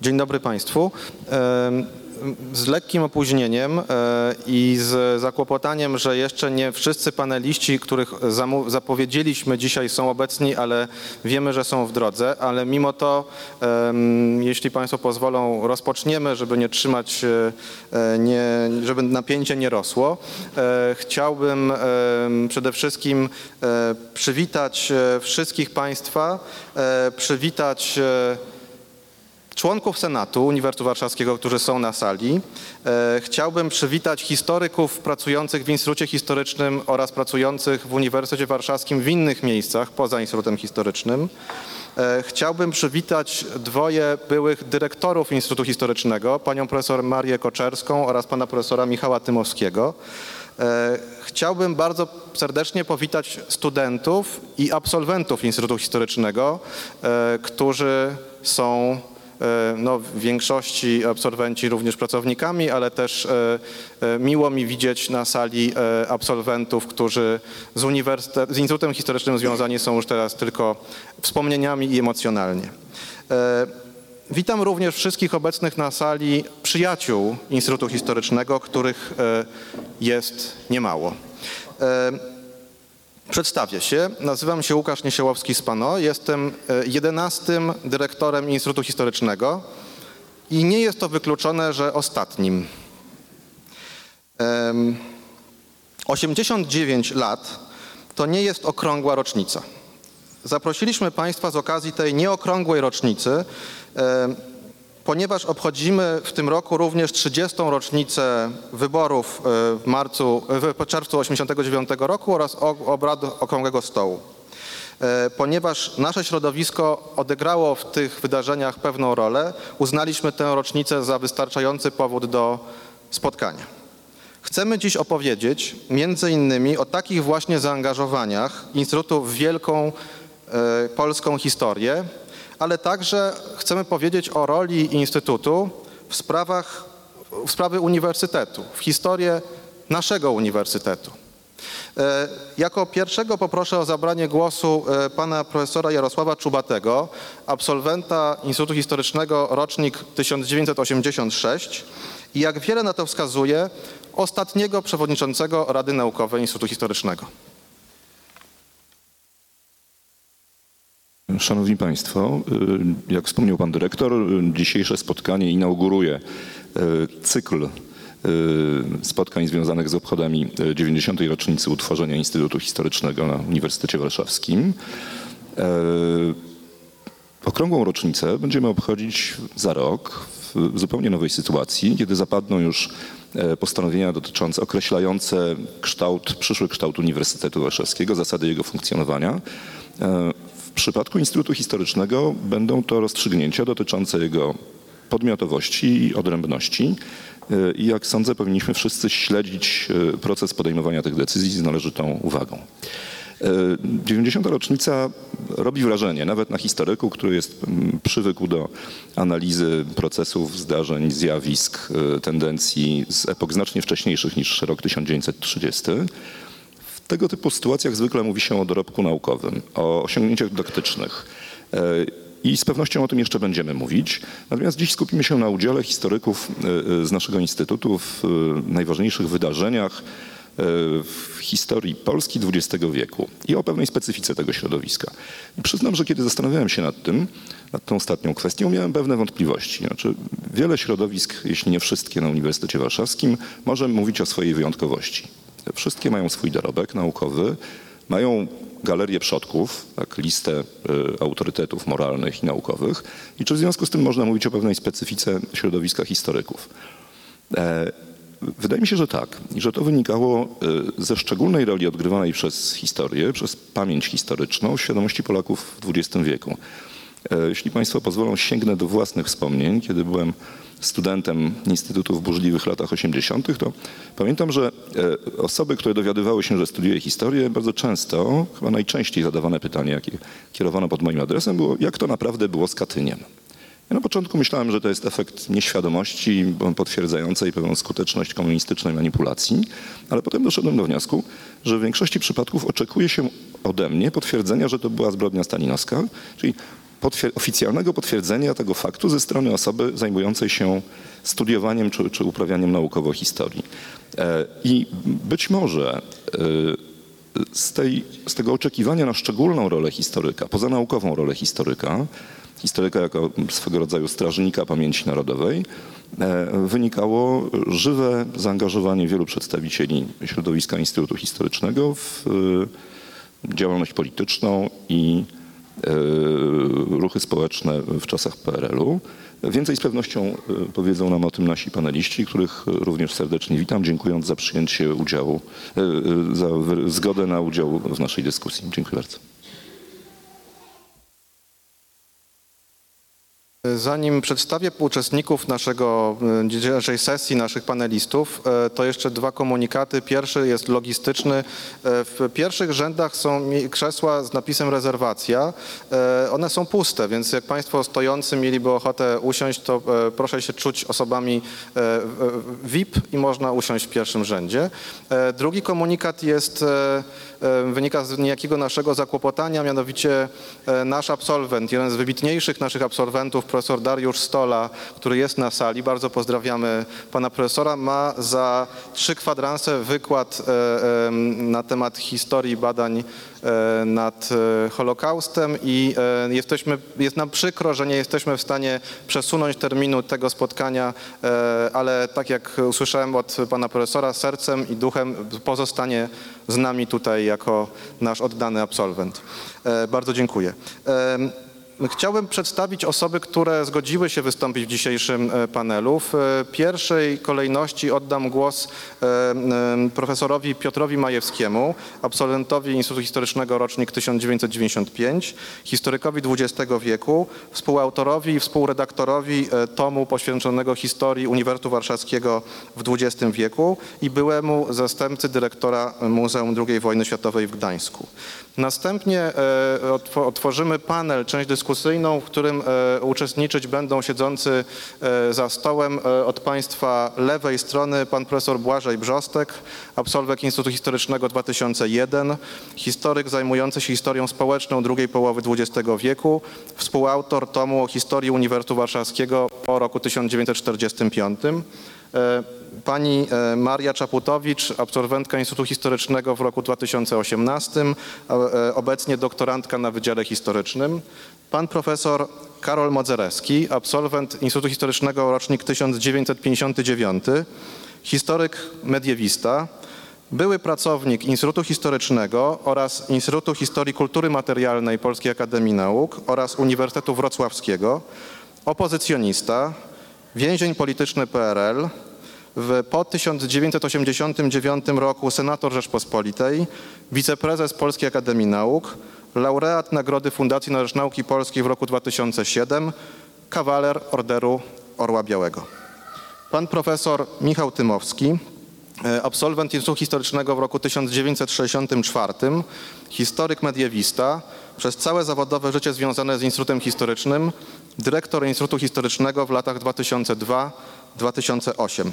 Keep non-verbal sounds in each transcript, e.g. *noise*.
Dzień dobry Państwu. Z lekkim opóźnieniem e, i z zakłopotaniem, że jeszcze nie wszyscy paneliści, których zapowiedzieliśmy dzisiaj są obecni, ale wiemy, że są w drodze, ale mimo to, jeśli Państwo pozwolą, rozpoczniemy, żeby nie trzymać, e, e, nie, żeby napięcie nie rosło. Chciałbym przede wszystkim przywitać wszystkich Państwa, przywitać członków Senatu Uniwersytetu Warszawskiego, którzy są na sali. E, Chciałbym przywitać historyków pracujących w Instytucie Historycznym oraz pracujących w Uniwersytecie Warszawskim w innych miejscach poza Instytutem Historycznym. E, Chciałbym przywitać dwoje byłych dyrektorów Instytutu Historycznego, panią profesor Marię Koczerską oraz pana profesora Michała Tymowskiego. E, Chciałbym bardzo serdecznie powitać studentów i absolwentów Instytutu Historycznego, którzy są no, w większości absolwenci również pracownikami, ale też e, e, miło mi widzieć na sali e, absolwentów, którzy z, uniwersytet, z Instytutem Historycznym związani są już teraz tylko wspomnieniami i emocjonalnie. E, Witam również wszystkich obecnych na sali przyjaciół Instytutu Historycznego, których e, jest niemało. E, Przedstawię się. Nazywam się Łukasz Niesiołowski-Spano. Jestem e, jedenastym dyrektorem Instytutu Historycznego i nie jest to wykluczone, że ostatnim. Em, 89 lat to nie jest okrągła rocznica. Zaprosiliśmy Państwa z okazji tej nieokrągłej rocznicy, ponieważ obchodzimy w tym roku również 30. rocznicę wyborów e, w marcu, w czerwcu 89 roku oraz obrad Okrągłego Stołu. E, Ponieważ nasze środowisko odegrało w tych wydarzeniach pewną rolę, uznaliśmy tę rocznicę za wystarczający powód do spotkania. Chcemy dziś opowiedzieć między innymi o takich właśnie zaangażowaniach Instytutu w wielką e, polską historię, ale także chcemy powiedzieć o roli Instytutu w sprawach, w sprawy uniwersytetu, w historię naszego uniwersytetu. E, Jako pierwszego poproszę o zabranie głosu e, pana profesora Jarosława Czubatego, absolwenta Instytutu Historycznego rocznik 1986 i jak wiele na to wskazuje, ostatniego przewodniczącego Rady Naukowej Instytutu Historycznego. Szanowni Państwo, y, jak wspomniał Pan Dyrektor, y, dzisiejsze spotkanie inauguruje y, cykl spotkań związanych z obchodami y, 90. rocznicy utworzenia Instytutu Historycznego na Uniwersytecie Warszawskim. E, Okrągłą rocznicę będziemy obchodzić za rok w zupełnie nowej sytuacji, kiedy zapadną już e, postanowienia dotyczące, określające kształt, przyszły kształt Uniwersytetu Warszawskiego, zasady jego funkcjonowania. Przypadku Instytutu Historycznego będą to rozstrzygnięcia dotyczące jego podmiotowości i odrębności. E, I jak sądzę, powinniśmy wszyscy śledzić e, proces podejmowania tych decyzji z należytą uwagą. E, 90. rocznica robi wrażenie, nawet na historyku, który jest przywykł do analizy procesów, zdarzeń, zjawisk, tendencji z epok znacznie wcześniejszych niż rok 1930. W tego typu sytuacjach zwykle mówi się o dorobku naukowym, o osiągnięciach dydaktycznych. E, I z pewnością o tym jeszcze będziemy mówić. Natomiast dziś skupimy się na udziale historyków e, e, z naszego instytutu w najważniejszych wydarzeniach w historii Polski XX wieku i o pewnej specyfice tego środowiska. I przyznam, że kiedy zastanawiałem się nad tym, nad tą ostatnią kwestią, miałem pewne wątpliwości. Znaczy, wiele środowisk, jeśli nie wszystkie na Uniwersytecie Warszawskim, może mówić o swojej wyjątkowości. Wszystkie mają swój dorobek naukowy, mają galerię przodków, tak, listę y, autorytetów moralnych i naukowych. I czy w związku z tym można mówić o pewnej specyfice środowiska historyków? E, Wydaje mi się, że tak. I że to wynikało y, ze szczególnej roli odgrywanej przez historię, przez pamięć historyczną świadomości Polaków w XX wieku. E, Jeśli Państwo pozwolą, sięgnę do własnych wspomnień. Kiedy byłem studentem Instytutu w burzliwych latach 80., to pamiętam, że e, osoby, które dowiadywały się, że studiuję historię, bardzo często, chyba najczęściej zadawane pytanie, jakie kierowano pod moim adresem, było, jak to naprawdę było z Katyniem. Ja na początku myślałem, że to jest efekt nieświadomości potwierdzającej pewną skuteczność komunistycznej manipulacji, ale potem doszedłem do wniosku, że w większości przypadków oczekuje się ode mnie potwierdzenia, że to była zbrodnia stalinowska, czyli potwier- oficjalnego potwierdzenia tego faktu ze strony osoby zajmującej się studiowaniem czy, czy uprawianiem naukowo historii. E, I być może e, z, tej, z tego oczekiwania na szczególną rolę historyka, pozanaukową rolę historyka, historyka jako swego rodzaju strażnika pamięci narodowej, e, wynikało żywe zaangażowanie wielu przedstawicieli środowiska Instytutu Historycznego w działalność polityczną i ruchy społeczne w czasach PRL-u. Więcej z pewnością e, powiedzą nam o tym nasi paneliści, których również serdecznie witam, dziękując za przyjęcie udziału, e, e, za zgodę na udział w naszej dyskusji. Dziękuję bardzo. Zanim przedstawię uczestników naszego, e, dzisiejszej sesji, naszych panelistów, e, to jeszcze dwa komunikaty. Pierwszy jest logistyczny. E, W pierwszych rzędach są krzesła z napisem rezerwacja. E, One są puste, więc jak Państwo stojący mieliby ochotę usiąść, to e, proszę się czuć osobami e, e, VIP i można usiąść w pierwszym rzędzie. E, Drugi komunikat jest, e, e, wynika z niejakiego naszego zakłopotania, mianowicie e, nasz absolwent, jeden z wybitniejszych naszych absolwentów, profesor Dariusz Stola, który jest na sali, bardzo pozdrawiamy pana profesora, ma za trzy kwadranse wykład e, na temat historii badań e, nad e, Holokaustem i e, jesteśmy, jest nam przykro, że nie jesteśmy w stanie przesunąć terminu tego spotkania, e, ale tak jak usłyszałem od pana profesora, sercem i duchem pozostanie z nami tutaj jako nasz oddany absolwent. E, Bardzo dziękuję. Chciałbym przedstawić osoby, które zgodziły się wystąpić w dzisiejszym e, panelu. W e, pierwszej kolejności oddam głos e, profesorowi Piotrowi Majewskiemu, absolwentowi Instytutu Historycznego rocznik 1995, historykowi XX wieku, współautorowi i współredaktorowi tomu poświęconego historii Uniwersytetu Warszawskiego w XX wieku i byłemu zastępcy dyrektora Muzeum II wojny światowej w Gdańsku. Następnie otwo- otworzymy panel, część dyskusyjną, w którym e, uczestniczyć będą siedzący e, za stołem e, od Państwa lewej strony pan profesor Błażej Brzostek, absolwent Instytutu Historycznego 2001, historyk zajmujący się historią społeczną drugiej połowy XX wieku, współautor tomu o historii Uniwersytetu Warszawskiego po roku 1945. E, Pani Maria Czaputowicz, absolwentka Instytutu Historycznego w roku 2018, a, e, obecnie doktorantka na Wydziale Historycznym. Pan profesor Karol Modzereski, absolwent Instytutu Historycznego rocznik 1959, historyk mediewista, były pracownik Instytutu Historycznego oraz Instytutu Historii Kultury Materialnej Polskiej Akademii Nauk oraz Uniwersytetu Wrocławskiego, opozycjonista, więzień polityczny PRL, w, po 1989 roku senator Rzeczpospolitej, wiceprezes Polskiej Akademii Nauk, laureat Nagrody Fundacji na Rzecz Nauki Polskiej w roku 2007, kawaler Orderu Orła Białego. Pan profesor Michał Tymowski, e, absolwent Instytutu Historycznego w roku 1964, historyk mediewista, przez całe zawodowe życie związane z Instytutem Historycznym, dyrektor Instytutu Historycznego w latach 2002-2008.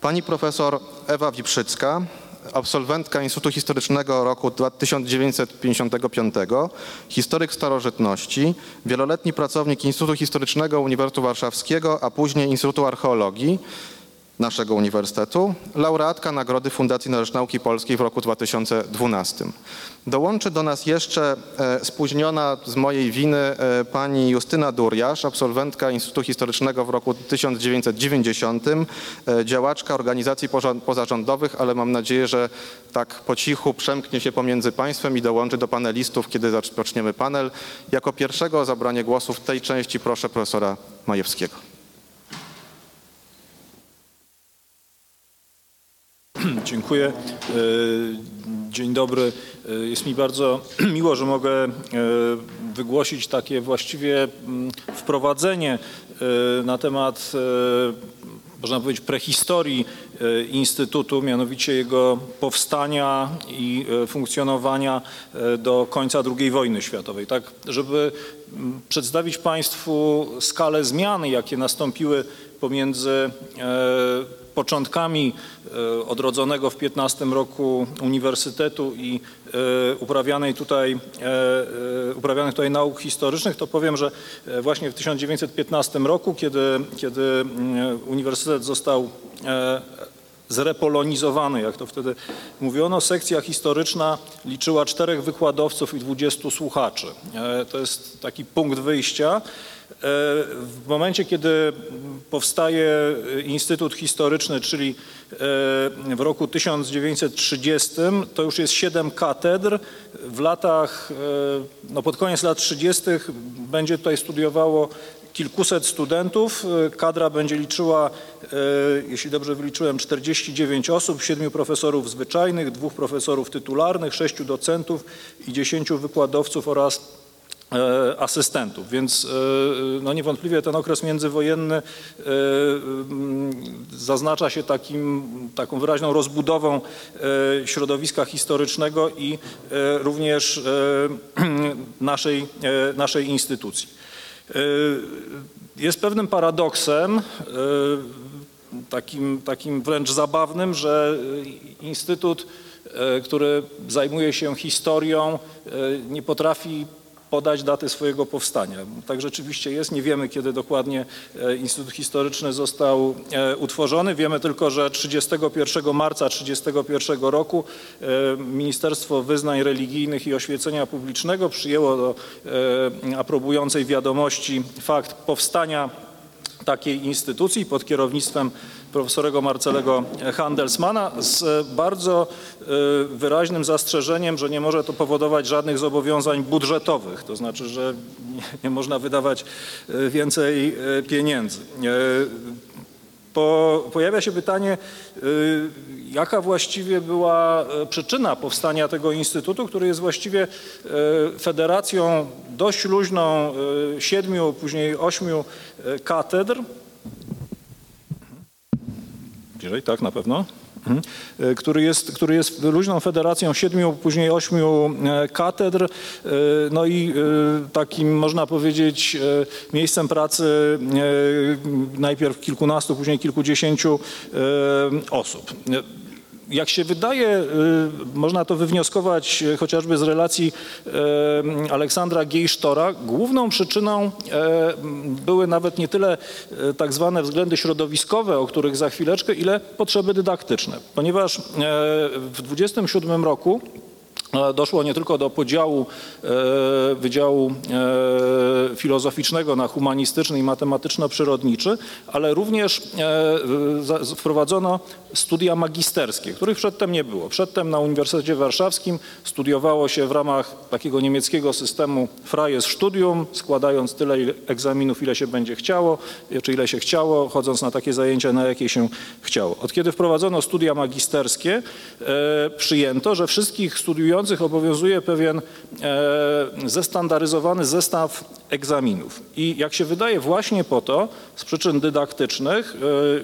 Pani profesor Ewa Wiprzycka, absolwentka Instytutu Historycznego roku 1955, historyk starożytności, wieloletni pracownik Instytutu Historycznego Uniwersytetu Warszawskiego, a później Instytutu Archeologii naszego uniwersytetu, laureatka Nagrody Fundacji na Rzecz Nauki Polskiej w roku 2012. Dołączy do nas jeszcze e, spóźniona z mojej winy e, pani Justyna Durjasz, absolwentka Instytutu Historycznego w roku 1990, e, działaczka organizacji pozarządowych, ale mam nadzieję, że tak po cichu przemknie się pomiędzy państwem i dołączy do panelistów, kiedy zaczniemy panel. Jako pierwszego o zabranie głosu w tej części proszę profesora Majewskiego. *clears throat* Dziękuję. E, Dzień dobry. E, Jest mi bardzo *clears throat* miło, że mogę e, wygłosić takie właściwie mm, wprowadzenie na temat można powiedzieć, prehistorii Instytutu, mianowicie jego powstania i funkcjonowania do końca II wojny światowej. Tak, żeby mm, przedstawić Państwu skalę zmian, jakie nastąpiły pomiędzy początkami e, odrodzonego w 15 roku Uniwersytetu i e, uprawianej tutaj, e, uprawianych tutaj nauk historycznych, to powiem, że właśnie w 1915 roku, kiedy, kiedy mm, Uniwersytet został zrepolonizowany, jak to wtedy mówiono, sekcja historyczna liczyła czterech wykładowców i 20 słuchaczy. To jest taki punkt wyjścia. E, W momencie, kiedy powstaje Instytut Historyczny, czyli e, w roku 1930, to już jest siedem katedr. W latach, e, no pod koniec lat 30. będzie tutaj studiowało kilkuset studentów. Kadra będzie liczyła, jeśli dobrze wyliczyłem, 49 osób, siedmiu profesorów zwyczajnych, dwóch profesorów tytularnych, sześciu docentów i dziesięciu wykładowców oraz asystentów, więc e, no niewątpliwie ten okres międzywojenny e, zaznacza się takim, taką wyraźną rozbudową e, środowiska historycznego i e, również e, *clears throat* naszej, e, naszej instytucji. E, Jest pewnym paradoksem, e, takim, takim wręcz zabawnym, że e, Instytut, e, który zajmuje się historią, e, nie potrafi podać daty swojego powstania. Tak rzeczywiście jest. Nie wiemy, kiedy dokładnie e, Instytut Historyczny został e, utworzony. Wiemy tylko, że 31 marca 1931 roku e, Ministerstwo Wyznań Religijnych i Oświecenia Publicznego przyjęło do aprobującej wiadomości fakt powstania takiej instytucji pod kierownictwem profesorego Marcelego Handelsmana z bardzo e, wyraźnym zastrzeżeniem, że nie może to powodować żadnych zobowiązań budżetowych, to znaczy, że nie, można wydawać e, więcej e, pieniędzy. E, Po, pojawia się pytanie, jaka właściwie była e, przyczyna powstania tego instytutu, który jest właściwie e, federacją dość luźną e, siedmiu, później ośmiu e, katedr. Bliżej, tak, na pewno. Mhm. E, Który jest, który jest luźną federacją siedmiu, później ośmiu e, katedr, e, no i takim, można powiedzieć, miejscem pracy najpierw kilkunastu, później kilkudziesięciu osób. Jak się wydaje, y, można to wywnioskować y, chociażby z relacji y, Aleksandra Gejsztora, główną przyczyną były nawet nie tyle tak zwane względy środowiskowe, o których za chwileczkę, ile potrzeby dydaktyczne. Ponieważ w 27 roku Doszło nie tylko do podziału e, Wydziału e, Filozoficznego na humanistyczny i matematyczno-przyrodniczy, ale również e, wprowadzono studia magisterskie, których przedtem nie było. Przedtem na Uniwersytecie Warszawskim studiowało się w ramach takiego niemieckiego systemu Freies Studium, składając tyle egzaminów, ile się będzie chciało, czy ile się chciało, chodząc na takie zajęcia, na jakie się chciało. Od kiedy wprowadzono studia magisterskie, e, przyjęto, że wszystkich studiujących obowiązuje pewien e, zestandaryzowany zestaw egzaminów. I jak się wydaje, właśnie po to, z przyczyn dydaktycznych,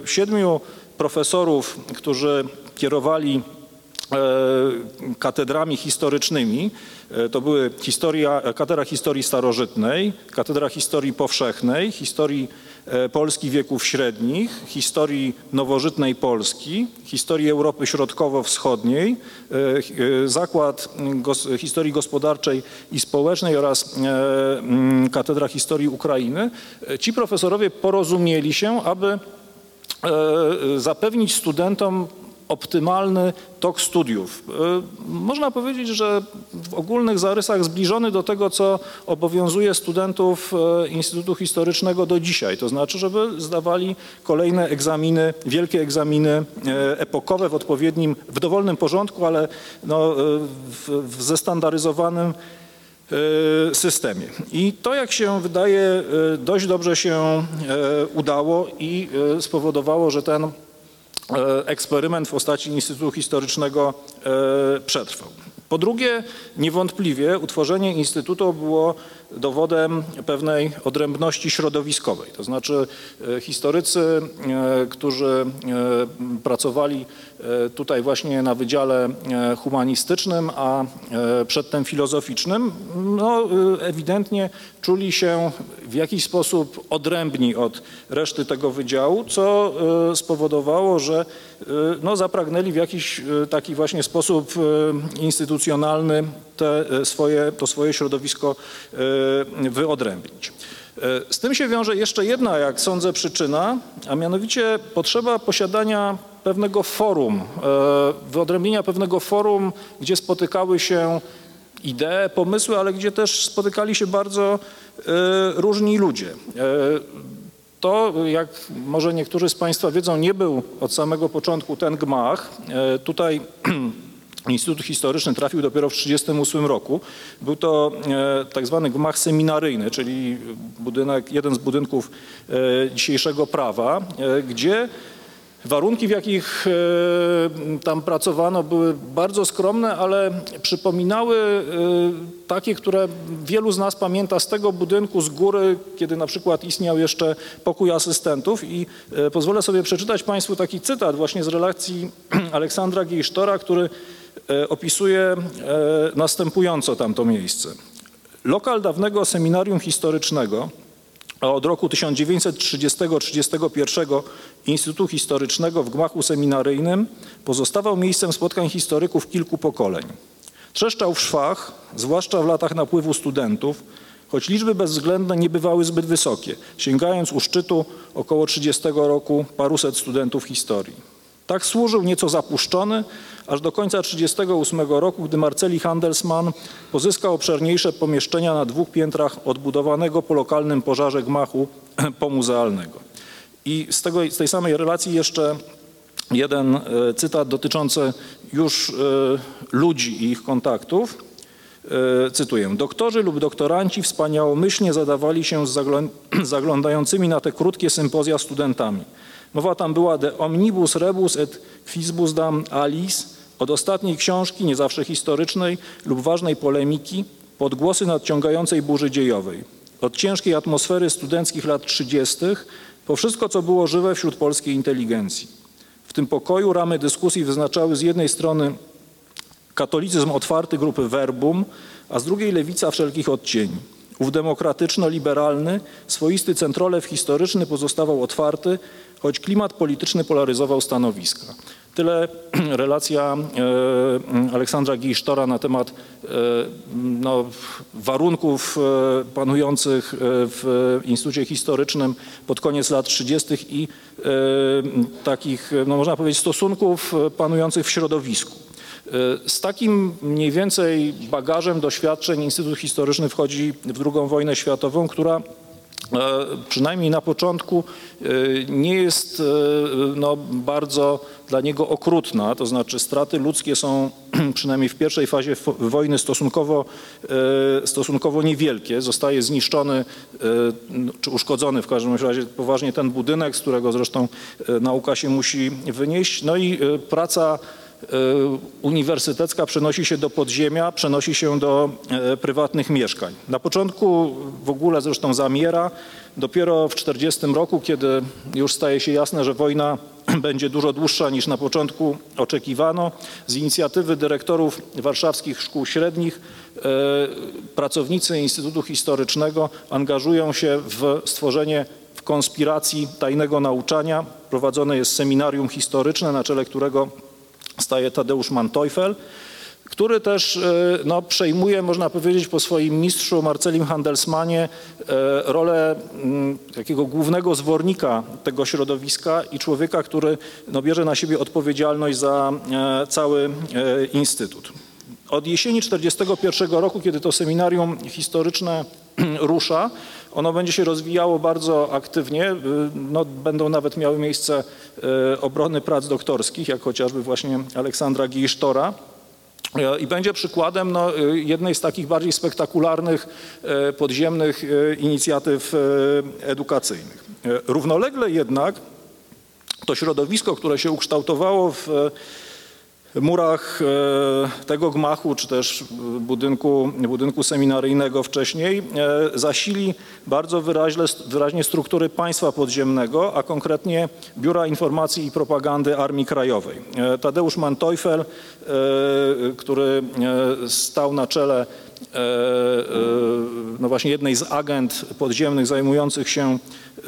e, siedmiu profesorów, którzy kierowali e, katedrami historycznymi. To były historia, katedra historii starożytnej, katedra historii powszechnej, historii Polski wieków średnich, historii nowożytnej Polski, historii Europy Środkowo-Wschodniej, e, e, zakład historii gospodarczej i społecznej oraz e, katedra historii Ukrainy. E, Ci profesorowie porozumieli się, aby e, zapewnić studentom optymalny tok studiów. E, Można powiedzieć, że w ogólnych zarysach zbliżony do tego, co obowiązuje studentów e, Instytutu Historycznego do dzisiaj. To znaczy, żeby zdawali kolejne egzaminy, wielkie egzaminy e, epokowe w odpowiednim, w dowolnym porządku, ale no, w, w zestandaryzowanym systemie. I to, jak się wydaje, dość dobrze się udało i spowodowało, że ten eksperyment w postaci Instytutu Historycznego e, przetrwał. Po drugie, niewątpliwie utworzenie Instytutu było dowodem pewnej odrębności środowiskowej. To znaczy e, historycy, e, którzy e, pracowali e, tutaj właśnie na Wydziale e, Humanistycznym, a e, przedtem filozoficznym, no e, ewidentnie czuli się w jakiś sposób odrębni od reszty tego wydziału, co e, spowodowało, że e, no, zapragnęli w jakiś e, taki właśnie sposób e, instytucjonalny te e, swoje, to swoje środowisko e, wyodrębnić. E, Z tym się wiąże jeszcze jedna, jak sądzę, przyczyna, a mianowicie potrzeba posiadania pewnego forum, e, wyodrębnienia pewnego forum, gdzie spotykały się idee, pomysły, ale gdzie też spotykali się bardzo e, różni ludzie. To, jak może niektórzy z Państwa wiedzą, nie był od samego początku ten gmach. Tutaj *clears throat* Instytut Historyczny trafił dopiero w 1938 roku. Był to e, tak zwany gmach seminaryjny, czyli budynek, jeden z budynków e, dzisiejszego prawa, e, gdzie Warunki, w jakich tam pracowano, były bardzo skromne, ale przypominały takie, które wielu z nas pamięta z tego budynku z góry, kiedy na przykład istniał jeszcze pokój asystentów. I pozwolę sobie przeczytać Państwu taki cytat właśnie z relacji *clears throat* Aleksandra Gejsztora, który opisuje e, następująco tamto miejsce. Lokal dawnego seminarium historycznego a od roku 1930-31 Instytutu Historycznego w gmachu seminaryjnym pozostawał miejscem spotkań historyków kilku pokoleń. Trzeszczał w szwach, zwłaszcza w latach napływu studentów, choć liczby bezwzględne nie bywały zbyt wysokie, sięgając u szczytu około 30 roku paruset studentów historii. Tak służył nieco zapuszczony, aż do końca 1938 roku, gdy Marceli Handelsmann pozyskał obszerniejsze pomieszczenia na dwóch piętrach odbudowanego po lokalnym pożarze gmachu *clears throat* pomuzealnego. I z, tego, z tej samej relacji jeszcze jeden e, cytat dotyczący już e, ludzi i ich kontaktów. E, Cytuję. Doktorzy lub doktoranci wspaniałomyślnie zadawali się z zaglą- *clears throat* zaglądającymi na te krótkie sympozja studentami. Mowa tam była de omnibus rebus et quisbusdam alis, od ostatniej książki, nie zawsze historycznej lub ważnej polemiki, podgłosy nadciągającej burzy dziejowej. Od ciężkiej atmosfery studenckich lat 30. po wszystko, co było żywe wśród polskiej inteligencji. W tym pokoju ramy dyskusji wyznaczały z jednej strony katolicyzm otwarty grupy Verbum, a z drugiej lewica wszelkich odcieni. Ów demokratyczno-liberalny, swoisty centrolew historyczny pozostawał otwarty, choć klimat polityczny polaryzował stanowiska. Tyle *clears throat* relacja e, Aleksandra Gisztora na temat e, no, warunków e, panujących w Instytucie Historycznym pod koniec lat 30. i takich, no, można powiedzieć, stosunków panujących w środowisku. Z takim mniej więcej bagażem doświadczeń Instytut Historyczny wchodzi w II wojnę światową, która przynajmniej na początku e, nie jest e, no, bardzo dla niego okrutna, to znaczy straty ludzkie są *clears throat* przynajmniej w pierwszej fazie wojny stosunkowo, e, stosunkowo niewielkie. Zostaje zniszczony e, czy uszkodzony w każdym razie poważnie ten budynek, z którego zresztą e, nauka się musi wynieść. No i e, praca e, uniwersytecka przenosi się do podziemia, przenosi się do e, prywatnych mieszkań. Na początku w ogóle zresztą zamiera. Dopiero w 1940 roku, kiedy już staje się jasne, że wojna *clears throat* będzie dużo dłuższa niż na początku oczekiwano, z inicjatywy dyrektorów warszawskich szkół średnich e, pracownicy Instytutu Historycznego angażują się w stworzenie w konspiracji tajnego nauczania. Prowadzone jest seminarium historyczne, na czele którego staje Tadeusz Manteuffel, który też e, no, przejmuje, można powiedzieć, po swoim mistrzu Marcelim Handelsmanie e, rolę mm, takiego głównego zwornika tego środowiska i człowieka, który no, bierze na siebie odpowiedzialność za e, cały instytut. Od jesieni 1941 roku, kiedy to seminarium historyczne *clears throat* rusza, ono będzie się rozwijało bardzo aktywnie. Y, No, będą nawet miały miejsce y, obrony prac doktorskich, jak chociażby właśnie Aleksandra Gisztora. E, I będzie przykładem no, y, jednej z takich bardziej spektakularnych podziemnych inicjatyw edukacyjnych. Równolegle jednak to środowisko, które się ukształtowało w murach e, tego gmachu, czy też budynku, budynku seminaryjnego wcześniej, e, zasili bardzo wyraźnie, wyraźnie struktury państwa podziemnego, a konkretnie Biura Informacji i Propagandy Armii Krajowej. E, Tadeusz Manteuffel, który stał na czele no właśnie jednej z agent podziemnych zajmujących się e,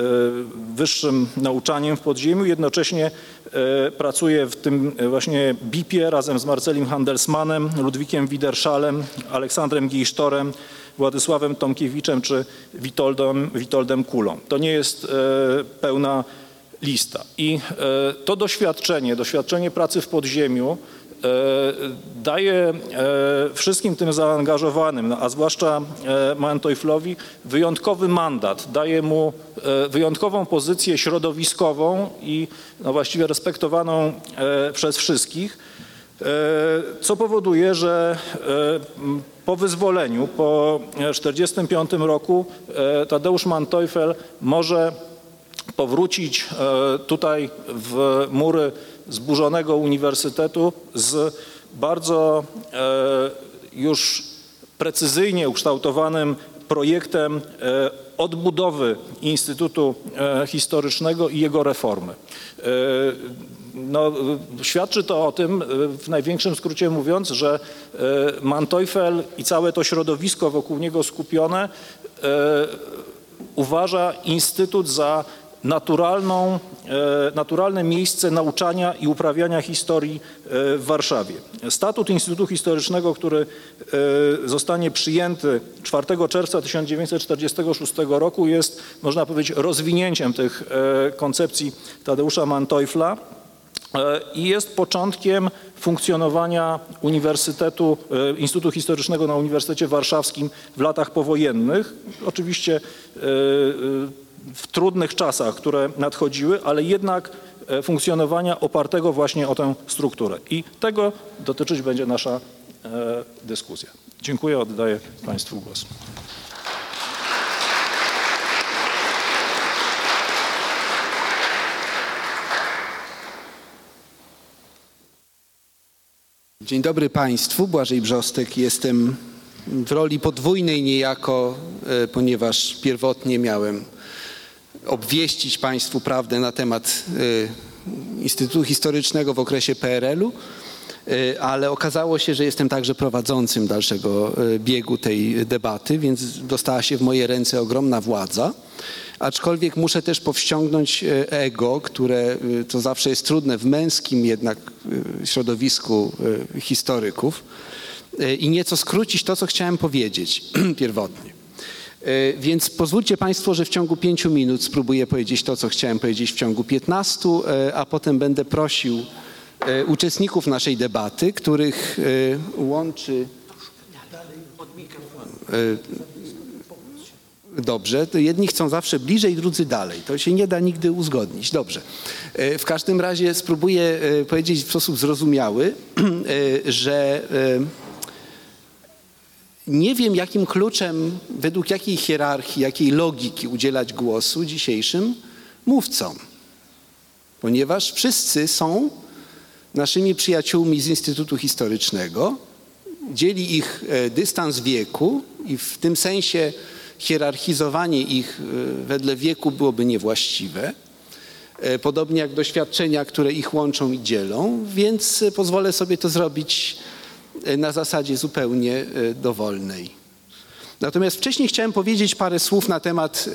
wyższym nauczaniem w podziemiu, jednocześnie e, pracuje w tym e, właśnie BIP-ie razem z Marcelim Handelsmanem, Ludwikiem Widerszalem, Aleksandrem Gisztorem, Władysławem Tomkiewiczem czy Witoldem, Witoldem Kulą. To nie jest e, pełna lista. I e, to doświadczenie, doświadczenie pracy w podziemiu e, daje e, wszystkim tym zaangażowanym, no, a zwłaszcza e, Manteuflowi, wyjątkowy mandat, daje mu e, wyjątkową pozycję środowiskową i no, właściwie respektowaną przez wszystkich, co powoduje, że po wyzwoleniu, po 1945 roku Tadeusz Manteuffel może powrócić tutaj w mury zburzonego uniwersytetu z bardzo e, już precyzyjnie ukształtowanym projektem e, odbudowy Instytutu e, Historycznego i jego reformy. No, świadczy to o tym, w największym skrócie mówiąc, że Manteuffel i całe to środowisko wokół niego skupione uważa Instytut za naturalną, e, naturalne miejsce nauczania i uprawiania historii e, w Warszawie. Statut Instytutu Historycznego, który e, zostanie przyjęty 4 czerwca 1946 roku jest, można powiedzieć, rozwinięciem tych koncepcji Tadeusza Manteuffla. E, i jest początkiem funkcjonowania Uniwersytetu, Instytutu Historycznego na Uniwersytecie Warszawskim w latach powojennych. Oczywiście w trudnych czasach, które nadchodziły, ale jednak e, funkcjonowania opartego właśnie o tę strukturę. I tego dotyczyć będzie nasza e, dyskusja. Dziękuję, oddaję Państwu głos. Dzień dobry Państwu, Błażej Brzostek. Jestem w roli podwójnej niejako, e, ponieważ pierwotnie miałem obwieścić Państwu prawdę na temat e, Instytutu Historycznego w okresie PRL-u, e, ale okazało się, że jestem także prowadzącym dalszego e, biegu tej debaty, więc dostała się w moje ręce ogromna władza. Aczkolwiek muszę też powściągnąć ego, które to zawsze jest trudne w męskim jednak środowisku historyków i nieco skrócić to, co chciałem powiedzieć *clears throat* pierwotnie. E, Więc pozwólcie Państwo, że w ciągu pięciu minut spróbuję powiedzieć to, co chciałem powiedzieć w ciągu 15, e, a potem będę prosił e, uczestników naszej debaty, których łączy. Dobrze, jedni chcą zawsze bliżej, drudzy dalej. To się nie da nigdy uzgodnić. Dobrze. W każdym razie spróbuję powiedzieć w sposób zrozumiały, *clears throat* że nie wiem, jakim kluczem, według jakiej hierarchii, jakiej logiki udzielać głosu dzisiejszym mówcom, ponieważ wszyscy są naszymi przyjaciółmi z Instytutu Historycznego. Dzieli ich e, dystans wieku i w tym sensie hierarchizowanie ich e, wedle wieku byłoby niewłaściwe. E, Podobnie jak doświadczenia, które ich łączą i dzielą, więc pozwolę sobie to zrobić na zasadzie zupełnie e, dowolnej. Natomiast wcześniej chciałem powiedzieć parę słów na temat e,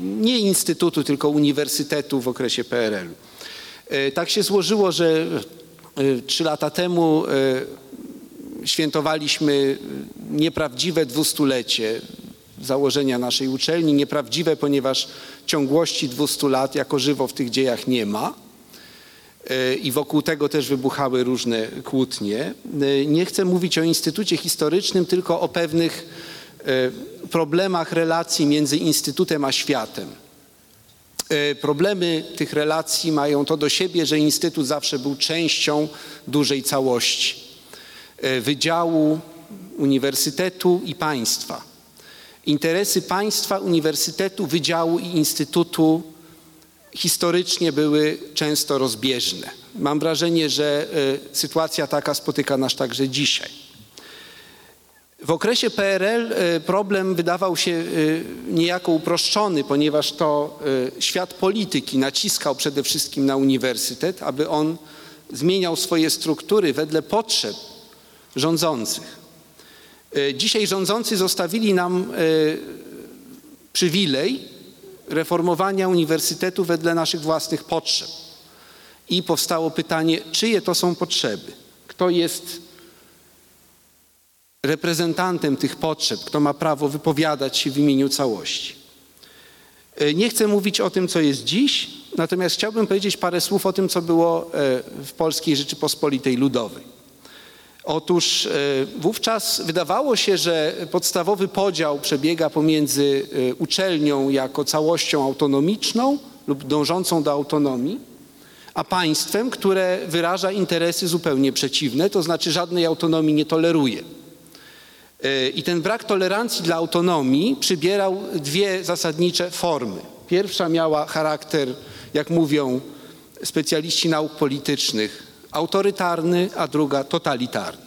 nie instytutu, tylko uniwersytetu w okresie PRL-u. E, Tak się złożyło, że e, trzy lata temu e, świętowaliśmy nieprawdziwe dwustulecie założenia naszej uczelni. Nieprawdziwe, ponieważ ciągłości 200 lat jako żywo w tych dziejach nie ma. E, I wokół tego też wybuchały różne kłótnie. E, Nie chcę mówić o Instytucie Historycznym, tylko o pewnych e, problemach relacji między Instytutem a światem. Problemy tych relacji mają to do siebie, że Instytut zawsze był częścią dużej całości wydziału, uniwersytetu i państwa. Interesy państwa, uniwersytetu, wydziału i instytutu historycznie były często rozbieżne. Mam wrażenie, że e, sytuacja taka spotyka nas także dzisiaj. W okresie PRL e, problem wydawał się e, niejako uproszczony, ponieważ to świat polityki naciskał przede wszystkim na uniwersytet, aby on zmieniał swoje struktury wedle potrzeb rządzących. Dzisiaj rządzący zostawili nam przywilej reformowania uniwersytetu wedle naszych własnych potrzeb. I powstało pytanie, czyje to są potrzeby? Kto jest reprezentantem tych potrzeb, kto ma prawo wypowiadać się w imieniu całości? E, Nie chcę mówić o tym, co jest dziś, natomiast chciałbym powiedzieć parę słów o tym, co było e, w Polskiej Rzeczypospolitej Ludowej. Otóż e, wówczas wydawało się, że podstawowy podział przebiega pomiędzy e, uczelnią jako całością autonomiczną lub dążącą do autonomii, a państwem, które wyraża interesy zupełnie przeciwne, to znaczy żadnej autonomii nie toleruje. E, I ten brak tolerancji dla autonomii przybierał dwie zasadnicze formy. Pierwsza miała charakter, jak mówią specjaliści nauk politycznych, autorytarny, a druga totalitarny.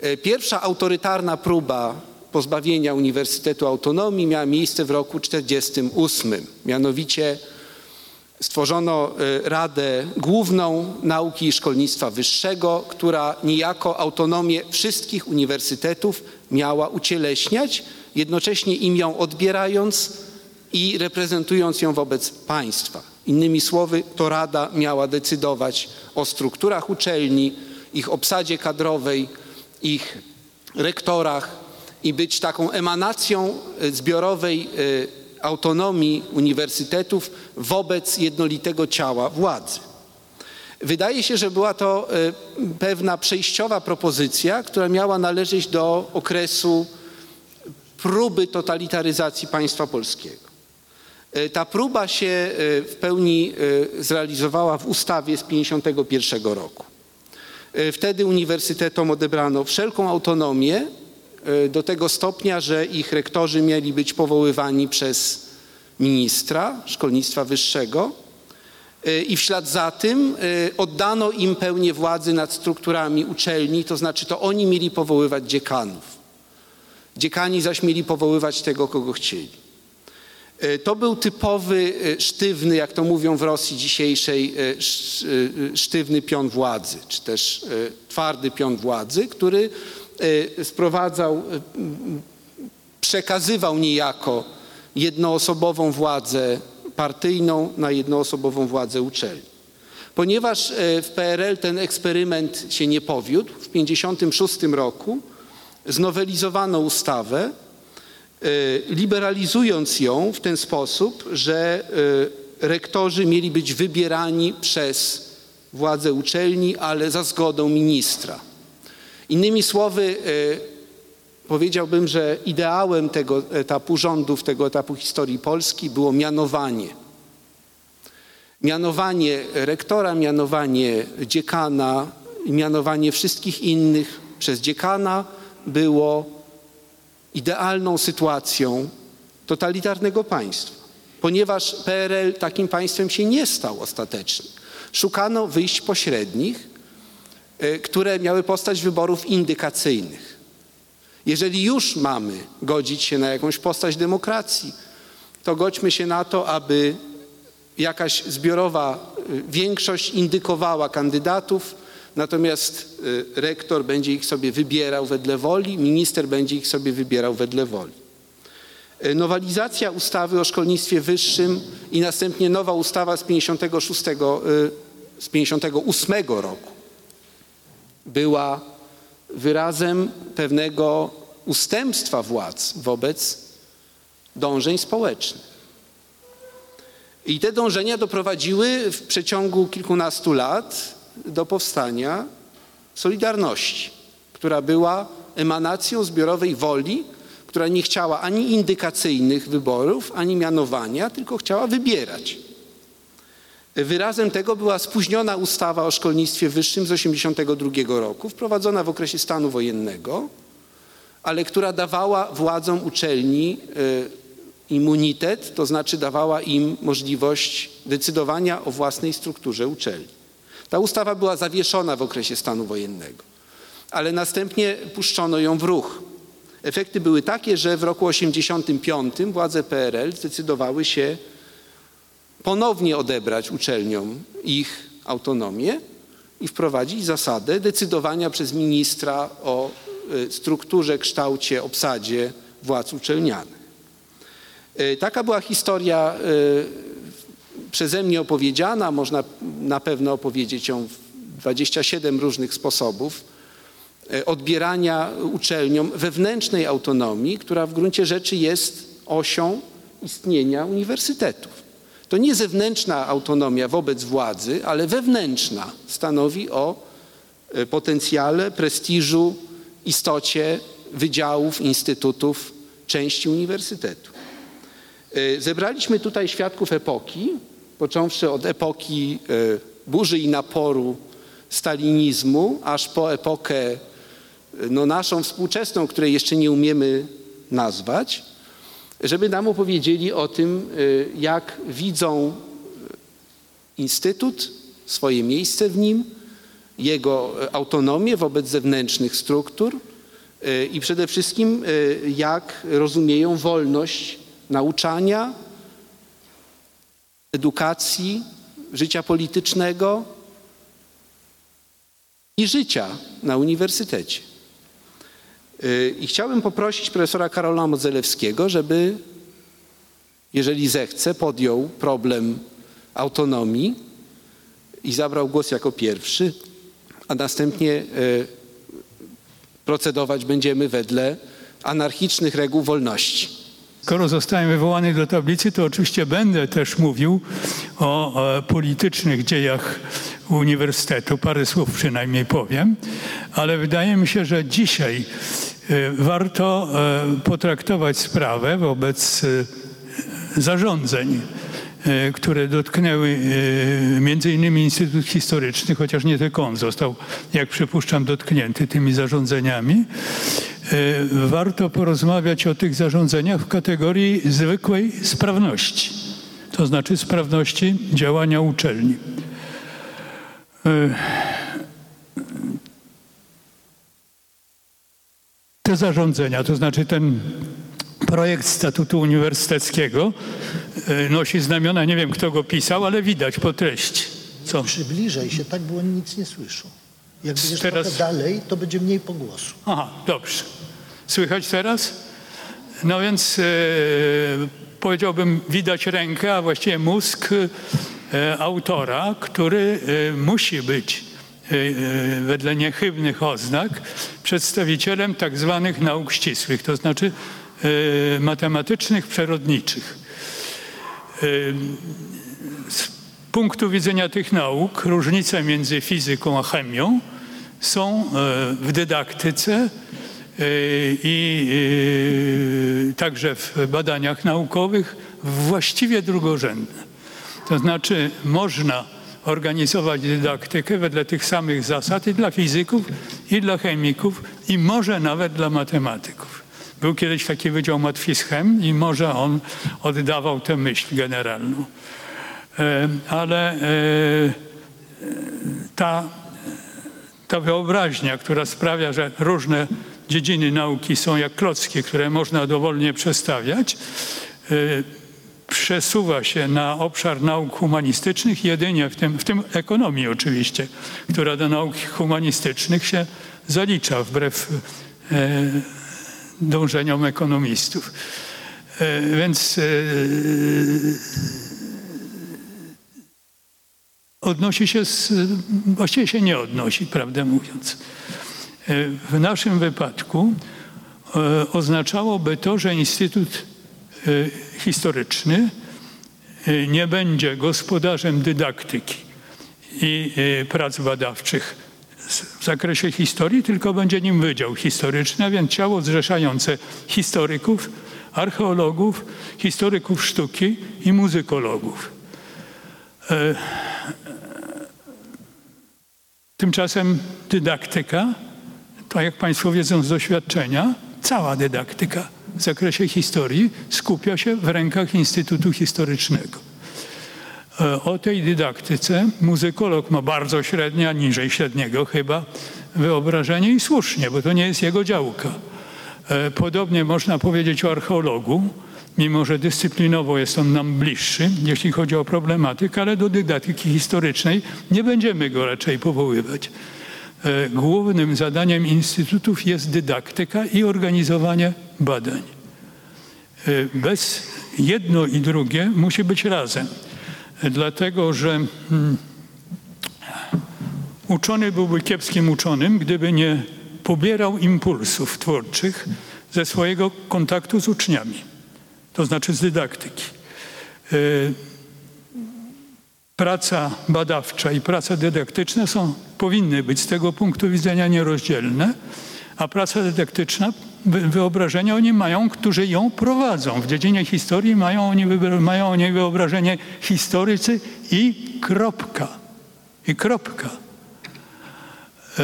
E, Pierwsza autorytarna próba pozbawienia Uniwersytetu autonomii miała miejsce w roku 1948. Mianowicie stworzono e, Radę Główną Nauki i Szkolnictwa Wyższego, która niejako autonomię wszystkich uniwersytetów miała ucieleśniać, jednocześnie im ją odbierając i reprezentując ją wobec państwa. Innymi słowy, to Rada miała decydować o strukturach uczelni, ich obsadzie kadrowej, ich rektorach i być taką emanacją e, zbiorowej e, autonomii uniwersytetów wobec jednolitego ciała władzy. Wydaje się, że była to e, pewna przejściowa propozycja, która miała należeć do okresu próby totalitaryzacji państwa polskiego. E, Ta próba się e, w pełni e, zrealizowała w ustawie z 1951 roku. Wtedy uniwersytetom odebrano wszelką autonomię do tego stopnia, że ich rektorzy mieli być powoływani przez ministra szkolnictwa wyższego i w ślad za tym oddano im pełnię władzy nad strukturami uczelni, to znaczy to oni mieli powoływać dziekanów. Dziekani zaś mieli powoływać tego, kogo chcieli. E, To był typowy, e, sztywny, jak to mówią w Rosji dzisiejszej, e, sz- sztywny pion władzy, czy też twardy pion władzy, który sprowadzał, przekazywał niejako jednoosobową władzę partyjną na jednoosobową władzę uczelni. Ponieważ w PRL ten eksperyment się nie powiódł, w 1956 roku znowelizowano ustawę, liberalizując ją w ten sposób, że e, rektorzy mieli być wybierani przez władze uczelni, ale za zgodą ministra. Innymi słowy, e, powiedziałbym, że ideałem tego etapu rządów, tego etapu historii Polski było mianowanie. Mianowanie rektora, mianowanie dziekana, mianowanie wszystkich innych przez dziekana było idealną sytuacją totalitarnego państwa, ponieważ PRL takim państwem się nie stał ostatecznie. Szukano wyjść pośrednich, e, które miały postać wyborów indykacyjnych. Jeżeli już mamy godzić się na jakąś postać demokracji, to godźmy się na to, aby jakaś zbiorowa y, większość indykowała kandydatów, natomiast y, rektor będzie ich sobie wybierał wedle woli, minister będzie ich sobie wybierał wedle woli. Y, Nowelizacja ustawy o szkolnictwie wyższym i następnie nowa ustawa z 56, y, z 58 roku była wyrazem pewnego ustępstwa władz wobec dążeń społecznych. I te dążenia doprowadziły w przeciągu kilkunastu lat do powstania Solidarności, która była emanacją zbiorowej woli, która nie chciała ani indykacyjnych wyborów, ani mianowania, tylko chciała wybierać. Wyrazem tego była spóźniona ustawa o szkolnictwie wyższym z 1982 roku, wprowadzona w okresie stanu wojennego, ale która dawała władzom uczelni e, immunitet, to znaczy dawała im możliwość decydowania o własnej strukturze uczelni. Ta ustawa była zawieszona w okresie stanu wojennego, ale następnie puszczono ją w ruch. Efekty były takie, że w roku 1985 władze PRL zdecydowały się ponownie odebrać uczelniom ich autonomię i wprowadzić zasadę decydowania przez ministra o y, strukturze, kształcie, obsadzie władz uczelnianych. Y, Taka była historia y, przeze mnie opowiedziana, można na pewno opowiedzieć ją w 27 różnych sposobów y, odbierania uczelniom wewnętrznej autonomii, która w gruncie rzeczy jest osią istnienia uniwersytetów. To nie zewnętrzna autonomia wobec władzy, ale wewnętrzna stanowi o y, potencjale, prestiżu, istocie wydziałów, instytutów, części uniwersytetu. Y, Zebraliśmy tutaj świadków epoki, począwszy od epoki y, burzy i naporu stalinizmu, aż po epokę y, no, naszą współczesną, której jeszcze nie umiemy nazwać, żeby nam opowiedzieli o tym, y, jak widzą Instytut, swoje miejsce w nim, jego autonomię wobec zewnętrznych struktur i przede wszystkim jak rozumieją wolność nauczania, edukacji, życia politycznego i życia na uniwersytecie. Y, I chciałbym poprosić profesora Karola Modzelewskiego, żeby, jeżeli zechce, podjął problem autonomii i zabrał głos jako pierwszy, a następnie y, procedować będziemy wedle anarchicznych reguł wolności. Skoro zostałem wywołany do tablicy, to oczywiście będę też mówił o e, politycznych dziejach uniwersytetu. Parę słów przynajmniej powiem, ale wydaje mi się, że dzisiaj e, warto e, potraktować sprawę wobec zarządzeń, które dotknęły e, innymi Instytut Historyczny, chociaż nie tylko on został, jak przypuszczam, dotknięty tymi zarządzeniami. E, Warto porozmawiać o tych zarządzeniach w kategorii zwykłej sprawności, to znaczy sprawności działania uczelni. E, Te zarządzenia, to znaczy ten projekt statutu uniwersyteckiego e, nosi znamiona, nie wiem kto go pisał, ale widać po treści. Co? Przybliżaj się, tak było nic nie słyszą. Jak będziesz Teraz- dalej, to będzie mniej pogłosu. Aha, dobrze. Słychać teraz? No więc e, powiedziałbym, widać rękę, a właściwie mózg e, autora, który e, musi być wedle niechybnych oznak przedstawicielem tak zwanych nauk ścisłych, to znaczy matematycznych, przyrodniczych. E, z punktu widzenia tych nauk różnice między fizyką a chemią są e, w dydaktyce i także w badaniach naukowych właściwie drugorzędne. To znaczy można organizować dydaktykę wedle tych samych zasad i dla fizyków, i dla chemików, i może nawet dla matematyków. Był kiedyś taki wydział matfischem i może on oddawał tę myśl generalną. E, Ale e, ta ta wyobraźnia, która sprawia, że różne dziedziny nauki są jak klocki, które można dowolnie przestawiać, y, przesuwa się na obszar nauk humanistycznych jedynie w tym, w tym ekonomii oczywiście, która do nauk humanistycznych się zalicza wbrew e, dążeniom ekonomistów. E, więc e, odnosi się, z, właściwie się nie odnosi, prawdę mówiąc. E, W naszym wypadku oznaczałoby to, że Instytut Historyczny nie będzie gospodarzem dydaktyki i prac badawczych w zakresie historii, tylko będzie nim Wydział Historyczny, a więc ciało zrzeszające historyków, archeologów, historyków sztuki i muzykologów. Tymczasem dydaktyka, to jak Państwo wiedzą z doświadczenia, cała dydaktyka w zakresie historii skupia się w rękach Instytutu Historycznego. E, O tej dydaktyce muzykolog ma bardzo średnie, a niżej średniego chyba, wyobrażenie i słusznie, bo to nie jest jego działka. E, Podobnie można powiedzieć o archeologu, mimo że dyscyplinowo jest on nam bliższy, jeśli chodzi o problematykę, ale do dydaktyki historycznej nie będziemy go raczej powoływać. E, Głównym zadaniem instytutów jest dydaktyka i organizowanie badań. Bez jedno i drugie musi być razem, dlatego że mm, uczony byłby kiepskim uczonym, gdyby nie pobierał impulsów twórczych ze swojego kontaktu z uczniami, to znaczy z dydaktyki. E, Praca badawcza i praca dydaktyczna są, powinny być z tego punktu widzenia nierozdzielne, a praca dydaktyczna, wyobrażenia oni mają, którzy ją prowadzą. W dziedzinie historii mają oni, mają wyobrażenie historycy i kropka. I kropka. E,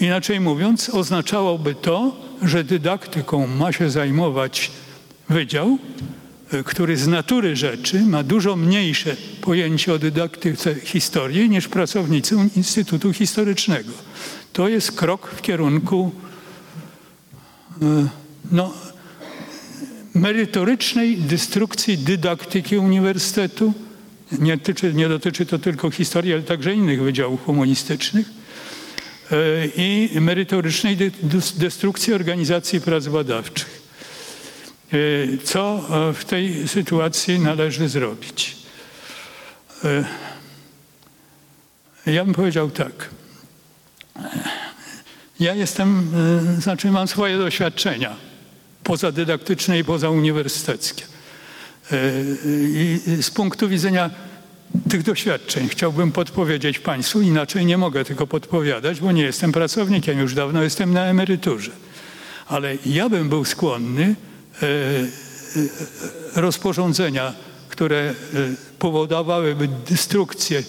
inaczej mówiąc, oznaczałoby to, że dydaktyką ma się zajmować wydział, e, który z natury rzeczy ma dużo mniejsze pojęcie o dydaktyce historii niż pracownicy Instytutu Historycznego. To jest krok w kierunku no, merytorycznej destrukcji dydaktyki uniwersytetu. Nie, tyczy, nie dotyczy to tylko historii, ale także innych wydziałów humanistycznych e, i merytorycznej destrukcji organizacji prac badawczych. E, Co e, w tej sytuacji należy zrobić? Ja bym powiedział tak. Ja jestem, e, znaczy mam swoje doświadczenia pozadydaktyczne i pozauniwersyteckie. E, I z punktu widzenia tych doświadczeń chciałbym podpowiedzieć Państwu, inaczej nie mogę tylko podpowiadać, bo nie jestem pracownikiem, już dawno jestem na emeryturze. Ale ja bym był skłonny e, rozporządzenia, które powodowałyby destrukcję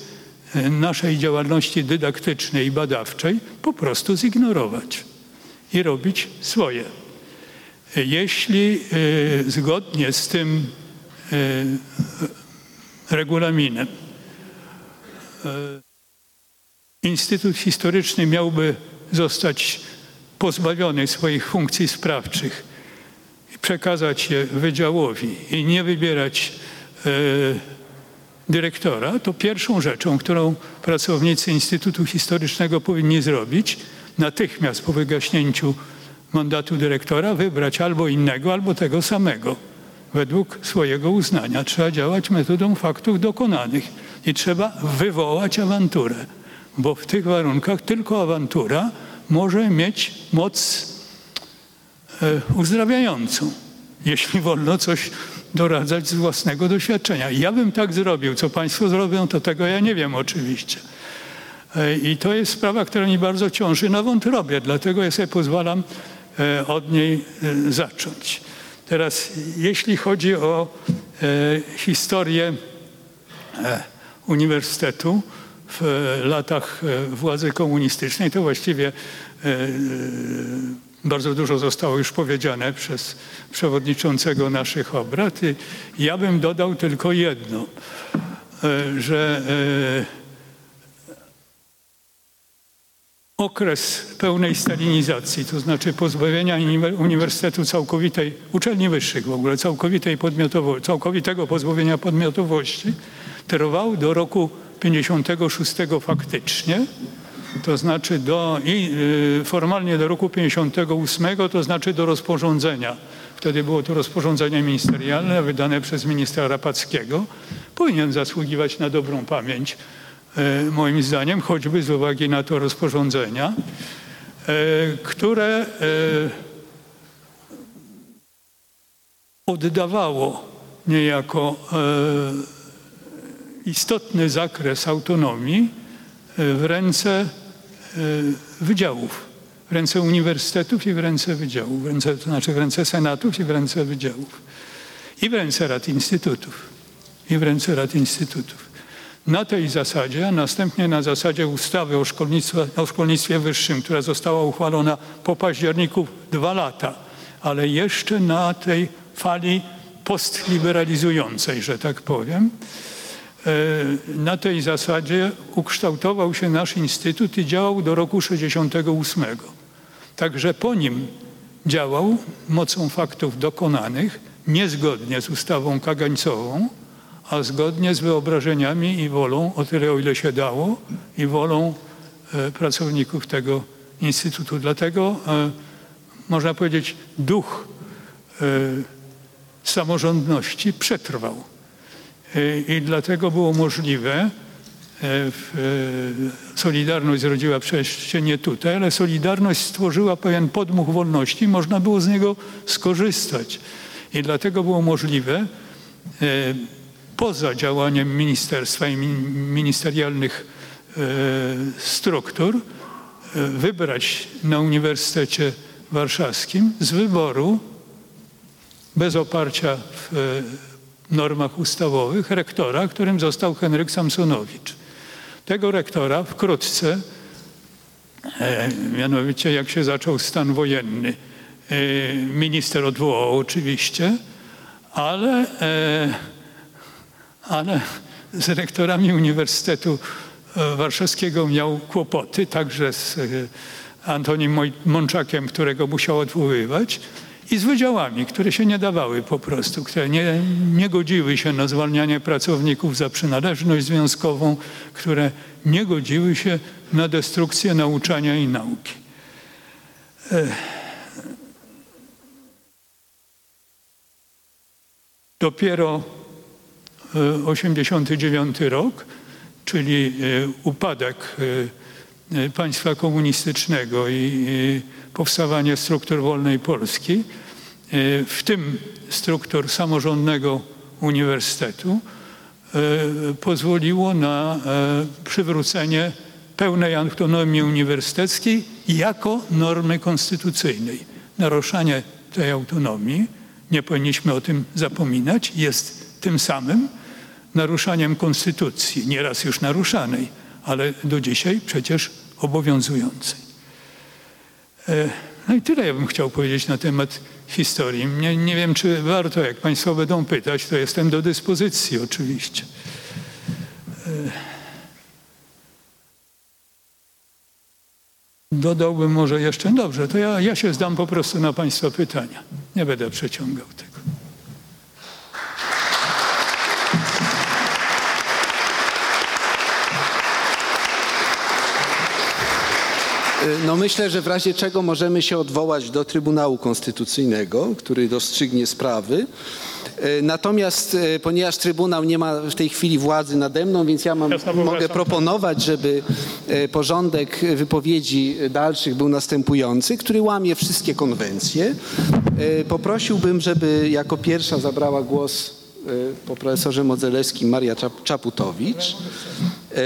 naszej działalności dydaktycznej i badawczej, po prostu zignorować i robić swoje. Jeśli e, zgodnie z tym regulaminem Instytut Historyczny miałby zostać pozbawiony swoich funkcji sprawczych i przekazać je wydziałowi i nie wybierać dyrektora, to pierwszą rzeczą, którą pracownicy Instytutu Historycznego powinni zrobić, natychmiast po wygaśnięciu mandatu dyrektora, wybrać albo innego, albo tego samego. Według swojego uznania trzeba działać metodą faktów dokonanych i trzeba wywołać awanturę, bo w tych warunkach tylko awantura może mieć moc e, uzdrawiającą, jeśli wolno coś doradzać z własnego doświadczenia. Ja bym tak zrobił. Co Państwo zrobią, to tego ja nie wiem oczywiście. E, I to jest sprawa, która mi bardzo ciąży na wątrobie, dlatego ja sobie pozwalam e, od niej e, zacząć. Teraz, jeśli chodzi o historię uniwersytetu w latach władzy komunistycznej, to właściwie bardzo dużo zostało już powiedziane przez przewodniczącego naszych obrad. Ja bym dodał tylko jedno, e, że e, okres pełnej stalinizacji, to znaczy pozbawienia uniwer- uniwersytetu całkowitej, uczelni wyższych w ogóle, całkowitej całkowitego pozbawienia podmiotowości, trwał do roku 56 faktycznie, to znaczy do, i y, formalnie do roku 58, to znaczy do rozporządzenia. Wtedy było to rozporządzenie ministerialne wydane przez ministra Rapackiego. Powinien zasługiwać na dobrą pamięć, e, moim zdaniem, choćby z uwagi na to rozporządzenia, e, które oddawało niejako istotny zakres autonomii w ręce e, wydziałów, w ręce uniwersytetów i w ręce wydziałów, w ręce, to znaczy w ręce senatów i w ręce wydziałów i w ręce rad instytutów i w ręce rad instytutów. Na tej zasadzie, a następnie na zasadzie ustawy o, szkolnictwie- o szkolnictwie wyższym, która została uchwalona po październiku dwa lata ale jeszcze na tej fali postliberalizującej, że tak powiem. E, Na tej zasadzie ukształtował się nasz instytut i działał do roku 68. Także po nim działał mocą faktów dokonanych, niezgodnie z ustawą kagańcową, a zgodnie z wyobrażeniami i wolą, o tyle o ile się dało, i wolą e, pracowników tego instytutu. Dlatego e, można powiedzieć, duch samorządności przetrwał. E, I dlatego było możliwe, e, e, Solidarność zrodziła się nie tutaj, ale Solidarność stworzyła pewien podmuch wolności, można było z niego skorzystać. I dlatego było możliwe poza działaniem ministerstwa i min- ministerialnych struktur wybrać na Uniwersytecie Warszawskim z wyboru bez oparcia w normach ustawowych rektora, którym został Henryk Samsonowicz. Tego rektora wkrótce, e, mianowicie jak się zaczął stan wojenny, e, minister odwołał oczywiście, ale, e, ale z rektorami Uniwersytetu e, Warszawskiego miał kłopoty, także z e, Antonim Mączakiem, którego musiał odwoływać, i z wydziałami, które się nie dawały po prostu, które nie, nie godziły się na zwalnianie pracowników za przynależność związkową, które nie godziły się na destrukcję nauczania i nauki. E, Dopiero e, 89 rok, czyli e, upadek e, e, państwa komunistycznego i powstawanie struktur wolnej Polski, e, w tym struktur samorządnego uniwersytetu, e, pozwoliło na e, przywrócenie pełnej autonomii uniwersyteckiej jako normy konstytucyjnej. Naruszanie tej autonomii, nie powinniśmy o tym zapominać, jest tym samym naruszaniem konstytucji, nieraz już naruszanej, ale do dzisiaj przecież obowiązującej. E, No i tyle ja bym chciał powiedzieć na temat historii. Nie, nie wiem, czy warto, jak Państwo będą pytać, to jestem do dyspozycji oczywiście. E, Dodałbym może jeszcze, dobrze, to ja, ja się zdam po prostu na Państwa pytania. Nie będę przeciągał tego. No myślę, że w razie czego możemy się odwołać do Trybunału Konstytucyjnego, który rozstrzygnie sprawy. E, Natomiast e, ponieważ Trybunał nie ma w tej chwili władzy nade mną, więc ja mam, mogę proponować, żeby e, porządek wypowiedzi dalszych był następujący, który łamie wszystkie konwencje. Poprosiłbym, żeby jako pierwsza zabrała głos po profesorze Modzelewskim Maria Czap- Czaputowicz. E,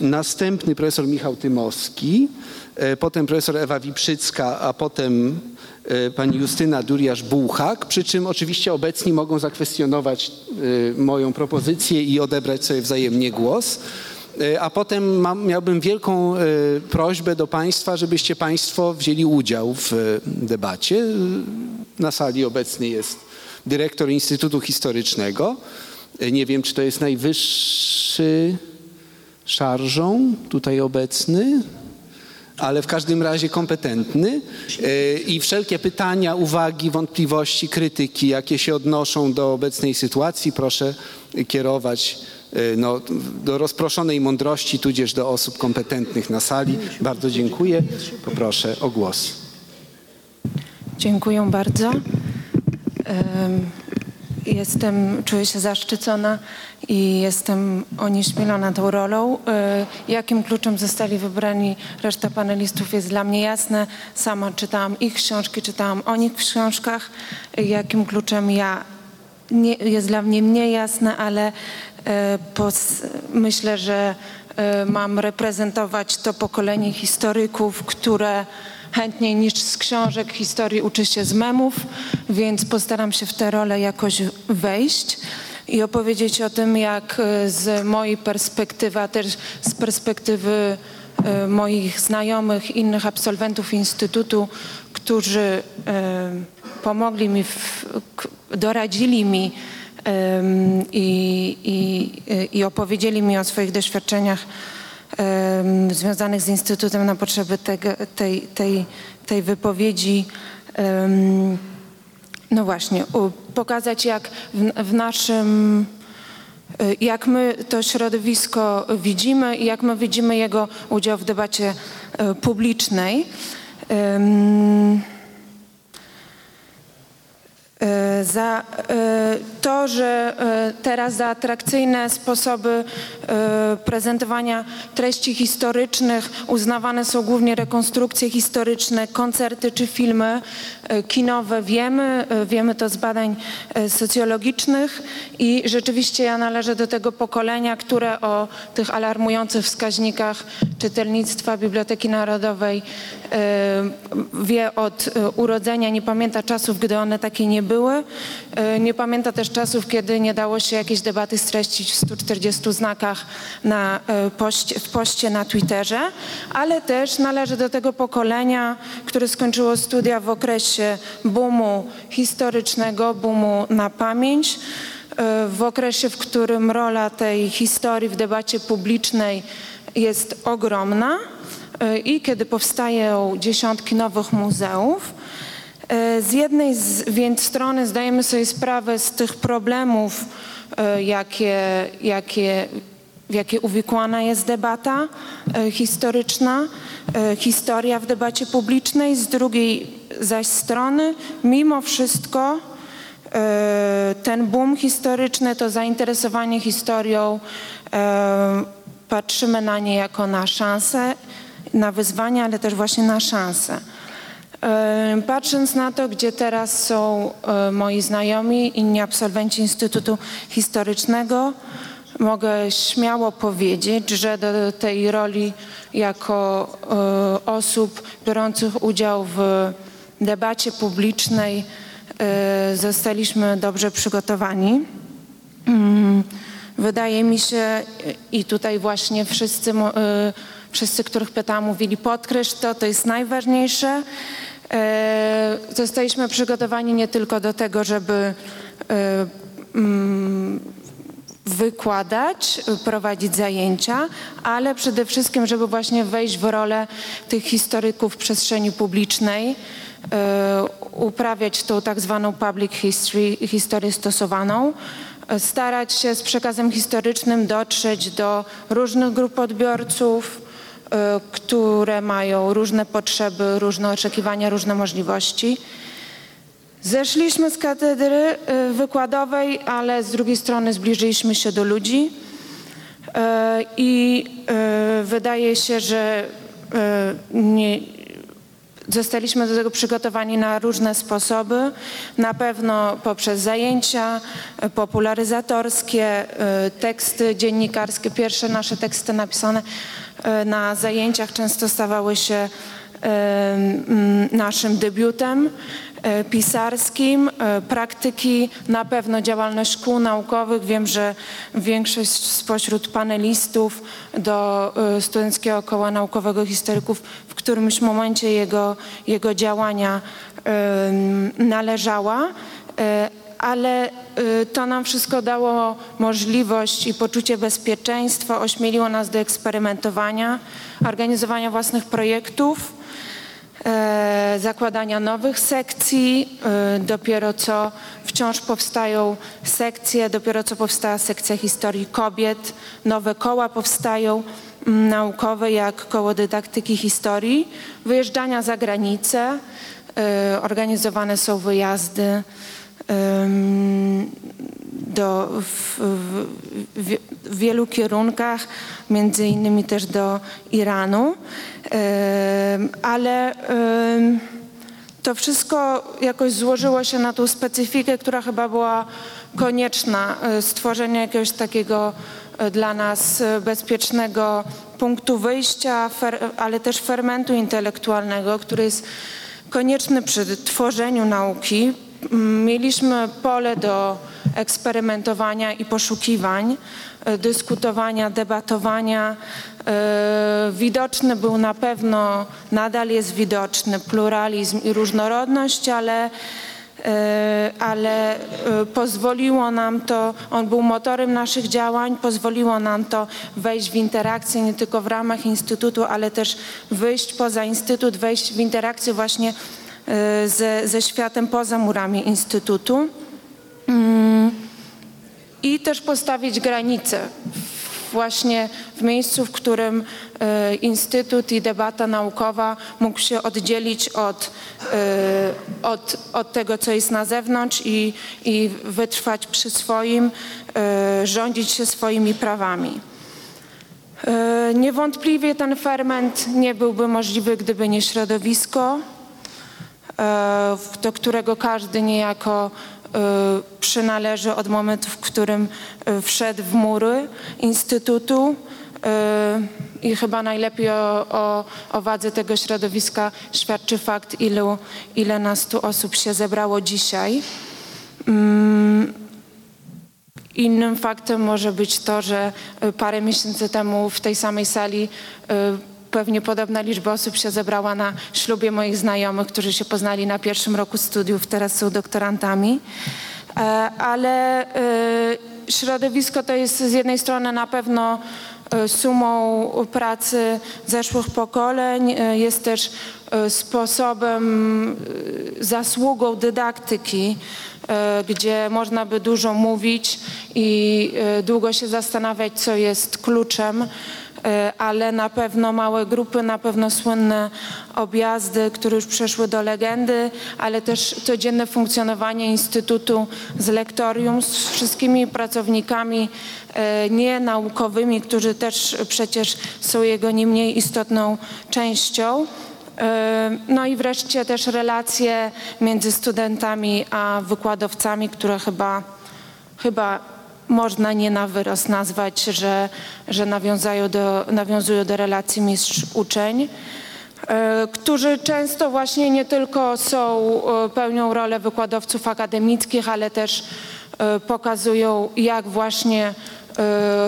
Następny profesor Michał Tymowski, e, potem profesor Ewa Wiprzycka, a potem e, pani Justyna Duriasz-Bułhak, przy czym oczywiście obecni mogą zakwestionować moją propozycję i odebrać sobie wzajemnie głos. A potem mam, miałbym wielką prośbę do Państwa, żebyście Państwo wzięli udział w debacie. Na sali obecny jest dyrektor Instytutu Historycznego. Nie wiem, czy to jest najwyższy szarżą tutaj obecny, ale w każdym razie kompetentny E, i wszelkie pytania, uwagi, wątpliwości, krytyki, jakie się odnoszą do obecnej sytuacji, proszę kierować e, no, do rozproszonej mądrości, tudzież do osób kompetentnych na sali. Bardzo dziękuję. Poproszę o głos. Dziękuję bardzo. Em, Jestem, czuję się zaszczycona i jestem onieśmielona tą rolą. E, Jakim kluczem zostali wybrani reszta panelistów jest dla mnie jasne. Sama czytałam ich książki, czytałam o nich w książkach. Jakim kluczem ja nie, jest dla mnie mniej jasne, ale pos, myślę, że mam reprezentować to pokolenie historyków, które chętniej niż z książek historii uczy się z memów, więc postaram się w tę rolę jakoś wejść i opowiedzieć o tym, jak e, z mojej perspektywy, a też z perspektywy e, moich znajomych, innych absolwentów Instytutu, którzy e, pomogli mi, doradzili mi i, i, i opowiedzieli mi o swoich doświadczeniach związanych z Instytutem na potrzeby tego, tej, tej, tej wypowiedzi. No właśnie, pokazać jak w, w naszym, y, jak my to środowisko widzimy i jak my widzimy jego udział w debacie y, publicznej. E, za to, że teraz za atrakcyjne sposoby prezentowania treści historycznych uznawane są głównie rekonstrukcje historyczne, koncerty czy filmy kinowe. Wiemy, e, wiemy to z badań e, socjologicznych i rzeczywiście ja należę do tego pokolenia, które o tych alarmujących wskaźnikach czytelnictwa Biblioteki Narodowej e, wie od e, urodzenia, nie pamięta czasów, gdy one takie nie były. E, Nie pamięta też czasów, kiedy nie dało się jakiejś debaty streścić w 140 znakach na e, poście, w poście na Twitterze, ale też należy do tego pokolenia, które skończyło studia w okresie boomu historycznego, boomu na pamięć, e, w okresie, w którym rola tej historii w debacie publicznej jest ogromna e, i kiedy powstają dziesiątki nowych muzeów. E, Z jednej z, więc strony zdajemy sobie sprawę z tych problemów, jakie, jakie, w jakie uwikłana jest debata e, historyczna, e, historia w debacie publicznej. Z drugiej zaś strony, mimo wszystko, e, ten boom historyczny, to zainteresowanie historią, patrzymy na nie jako na szansę, na wyzwania, ale też właśnie na szansę. Patrząc na to, gdzie teraz są moi znajomi, inni absolwenci Instytutu Historycznego, mogę śmiało powiedzieć, że do tej roli jako e, osób biorących udział w debacie publicznej e, zostaliśmy dobrze przygotowani. Mm, Wydaje mi się, i tutaj właśnie wszyscy, y, wszyscy, których pytałam, mówili podkreśl to, to jest najważniejsze. Zostaliśmy przygotowani nie tylko do tego, żeby mm, wykładać, prowadzić zajęcia, ale przede wszystkim, żeby właśnie wejść w rolę tych historyków przestrzeni publicznej, e, uprawiać tą tak zwaną public history, historię stosowaną, starać się z przekazem historycznym dotrzeć do różnych grup odbiorców, e, które mają różne potrzeby, różne oczekiwania, różne możliwości. Zeszliśmy z katedry y, wykładowej, ale z drugiej strony zbliżyliśmy się do ludzi E, i e, wydaje się, że nie, zostaliśmy do tego przygotowani na różne sposoby. Na pewno poprzez zajęcia popularyzatorskie, teksty dziennikarskie. Pierwsze nasze teksty napisane na zajęciach często stawały się naszym debiutem pisarskim, e, praktyki, na pewno działalność szkół naukowych. Wiem, że większość spośród panelistów do e, Studenckiego Koła Naukowego Historyków w którymś momencie jego, jego działania należała. E, ale to nam wszystko dało możliwość i poczucie bezpieczeństwa, ośmieliło nas do eksperymentowania, organizowania własnych projektów, e, zakładania nowych sekcji. E, Dopiero co wciąż powstają sekcje, dopiero co powstała sekcja historii kobiet, nowe koła powstają naukowe, jak koło dydaktyki historii, wyjeżdżania za granicę, e, organizowane są wyjazdy do, w, w, w, wielu kierunkach, między innymi też do Iranu, ale to wszystko jakoś złożyło się na tą specyfikę, która chyba była konieczna, e, stworzenie jakiegoś takiego e, dla nas e, bezpiecznego punktu wyjścia, ale też fermentu intelektualnego, który jest konieczny przy tworzeniu nauki, mieliśmy pole do eksperymentowania i poszukiwań, e, dyskutowania, debatowania. E, Widoczny był na pewno, nadal jest widoczny pluralizm i różnorodność, ale E, ale pozwoliło nam to, on był motorem naszych działań, pozwoliło nam to wejść w interakcję nie tylko w ramach Instytutu, ale też wyjść poza Instytut, wejść w interakcję właśnie ze, ze światem poza murami Instytutu Mm. i też postawić granice właśnie w miejscu, w którym e, Instytut i debata naukowa mógł się oddzielić od, e, od, od tego, co jest na zewnątrz i, i wytrwać przy swoim, e, rządzić się swoimi prawami. E, Niewątpliwie ten ferment nie byłby możliwy, gdyby nie środowisko, e, do którego każdy niejako e, przynależy od momentu, w którym e, wszedł w mury Instytutu. E, I chyba najlepiej o, o, o wadze tego środowiska świadczy fakt, ilu, ile nas tu osób się zebrało dzisiaj. Innym faktem może być to, że parę miesięcy temu w tej samej sali pewnie podobna liczba osób się zebrała na ślubie moich znajomych, którzy się poznali na pierwszym roku studiów, teraz są doktorantami. E, Ale y, środowisko to jest z jednej strony na pewno y, sumą pracy zeszłych pokoleń, jest też sposobem, zasługą dydaktyki, e, gdzie można by dużo mówić i e, długo się zastanawiać, co jest kluczem, e, ale na pewno małe grupy, na pewno słynne objazdy, które już przeszły do legendy, ale też codzienne funkcjonowanie Instytutu z lektorium, z wszystkimi pracownikami e, nienaukowymi, którzy też przecież są jego nie mniej istotną częścią. E, No i wreszcie też relacje między studentami a wykładowcami, które chyba, chyba można nie na wyrost nazwać, że, że nawiązają do, nawiązują do relacji mistrz-uczeń, e, którzy często właśnie nie tylko są, e, pełnią rolę wykładowców akademickich, ale też e, pokazują, jak właśnie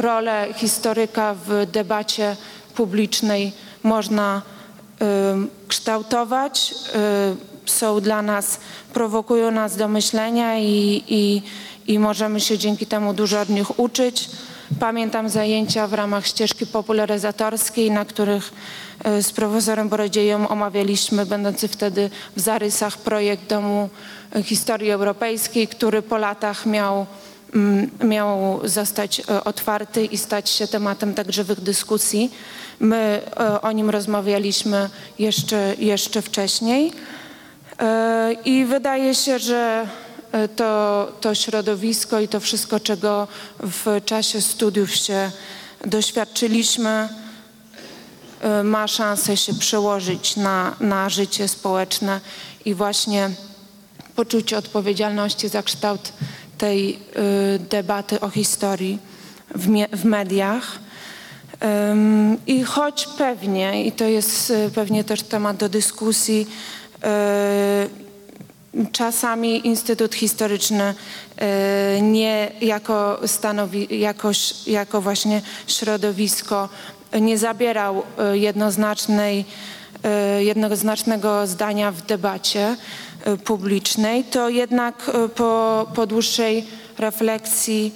rolę historyka w debacie publicznej można kształtować, są dla nas, prowokują nas do myślenia i, i, i możemy się dzięki temu dużo od nich uczyć. Pamiętam zajęcia w ramach ścieżki popularyzatorskiej, na których y, z profesorem Borodzieją omawialiśmy, będący wtedy w zarysach, projekt Domu Historii Europejskiej, który po latach miał mm, miał zostać e, otwarty i stać się tematem tak żywych dyskusji. My e, o nim rozmawialiśmy jeszcze, jeszcze wcześniej E, i wydaje się, że e, to, to środowisko i to wszystko, czego w czasie studiów się doświadczyliśmy, e, ma szansę się przełożyć na, na życie społeczne i właśnie poczucie odpowiedzialności za kształt tej y, debaty o historii w, w mediach. I choć pewnie, i to jest pewnie też temat do dyskusji, czasami Instytut Historyczny y, nie jako stanowi, jako właśnie środowisko nie zabierał y, jednoznacznej y, jednoznacznego zdania w debacie publicznej, to jednak po, po dłuższej refleksji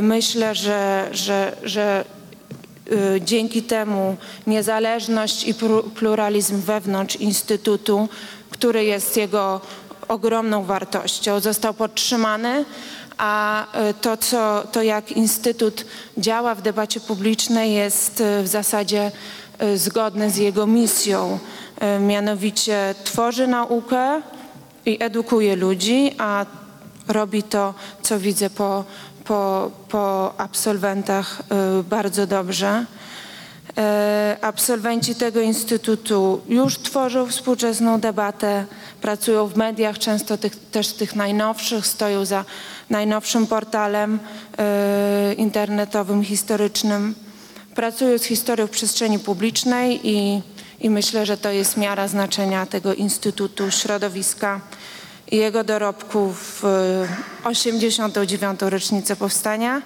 myślę, że, że, że dzięki temu niezależność i pluralizm wewnątrz Instytutu, który jest jego ogromną wartością, został podtrzymany, a y, to, co, to jak Instytut działa w debacie publicznej jest y, w zasadzie y, zgodne z jego misją. Mianowicie tworzy naukę i edukuje ludzi, a robi to, co widzę po, po, po absolwentach bardzo dobrze. E, Absolwenci tego instytutu już tworzą współczesną debatę, pracują w mediach, często tych, też tych najnowszych, stoją za najnowszym portalem e, internetowym, historycznym. Pracują z historią w przestrzeni publicznej i, i myślę, że to jest miara znaczenia tego instytutu, środowiska i jego dorobków w 89. rocznicę powstania.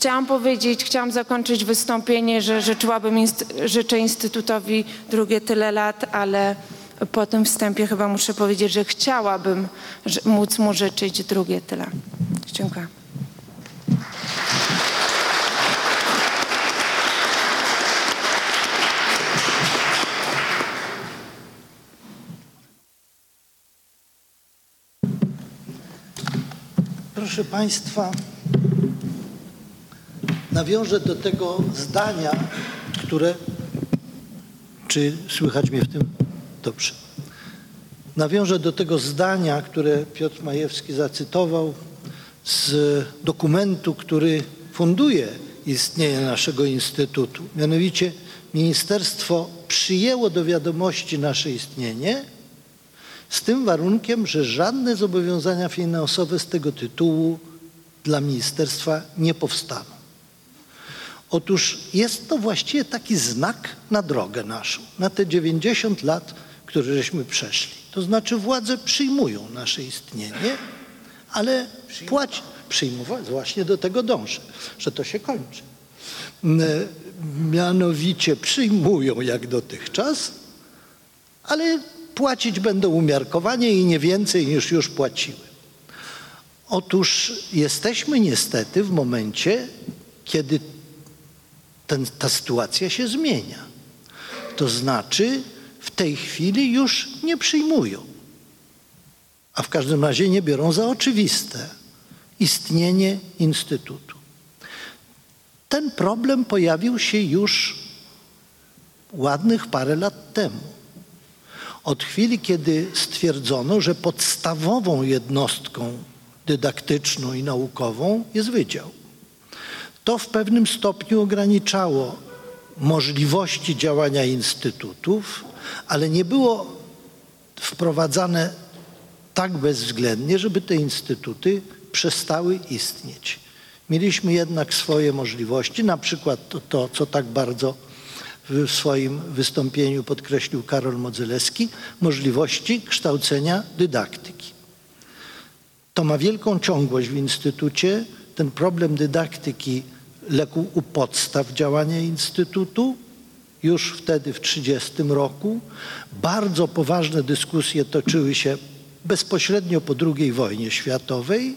Chciałam powiedzieć, chciałam zakończyć wystąpienie, że życzyłabym, życzę Instytutowi drugie tyle lat, ale po tym wstępie chyba muszę powiedzieć, że chciałabym móc mu życzyć drugie tyle. Dziękuję. Proszę Państwa, nawiążę do tego zdania, które. Czy słychać mnie w tym? Dobrze. Nawiążę do tego zdania, które Piotr Majewski zacytował z dokumentu, który funduje istnienie naszego Instytutu. Mianowicie Ministerstwo przyjęło do wiadomości nasze istnienie, z tym warunkiem, że żadne zobowiązania finansowe z tego tytułu dla ministerstwa nie powstaną. Otóż jest to właściwie taki znak na drogę naszą, na te 90 lat, które żeśmy przeszli. To znaczy władze przyjmują nasze istnienie, ale płaci, przyjmować, właśnie do tego dążę, że to się kończy. M, Mianowicie przyjmują jak dotychczas, ale płacić będą umiarkowanie i nie więcej niż już płaciły. Otóż jesteśmy niestety w momencie, kiedy ten, ta sytuacja się zmienia. To znaczy w tej chwili już nie przyjmują, a w każdym razie nie biorą za oczywiste istnienie Instytutu. Ten problem pojawił się już ładnych parę lat temu. Od chwili, kiedy stwierdzono, że podstawową jednostką dydaktyczną i naukową jest wydział. To w pewnym stopniu ograniczało możliwości działania instytutów, ale nie było wprowadzane tak bezwzględnie, żeby te instytuty przestały istnieć. Mieliśmy jednak swoje możliwości, na przykład to, to co tak bardzo w swoim wystąpieniu podkreślił Karol Modzelewski, możliwości kształcenia dydaktyki. To ma wielką ciągłość w Instytucie. Ten problem dydaktyki legł u podstaw działania Instytutu już wtedy w 1930 roku. Bardzo poważne dyskusje toczyły się bezpośrednio po II wojnie światowej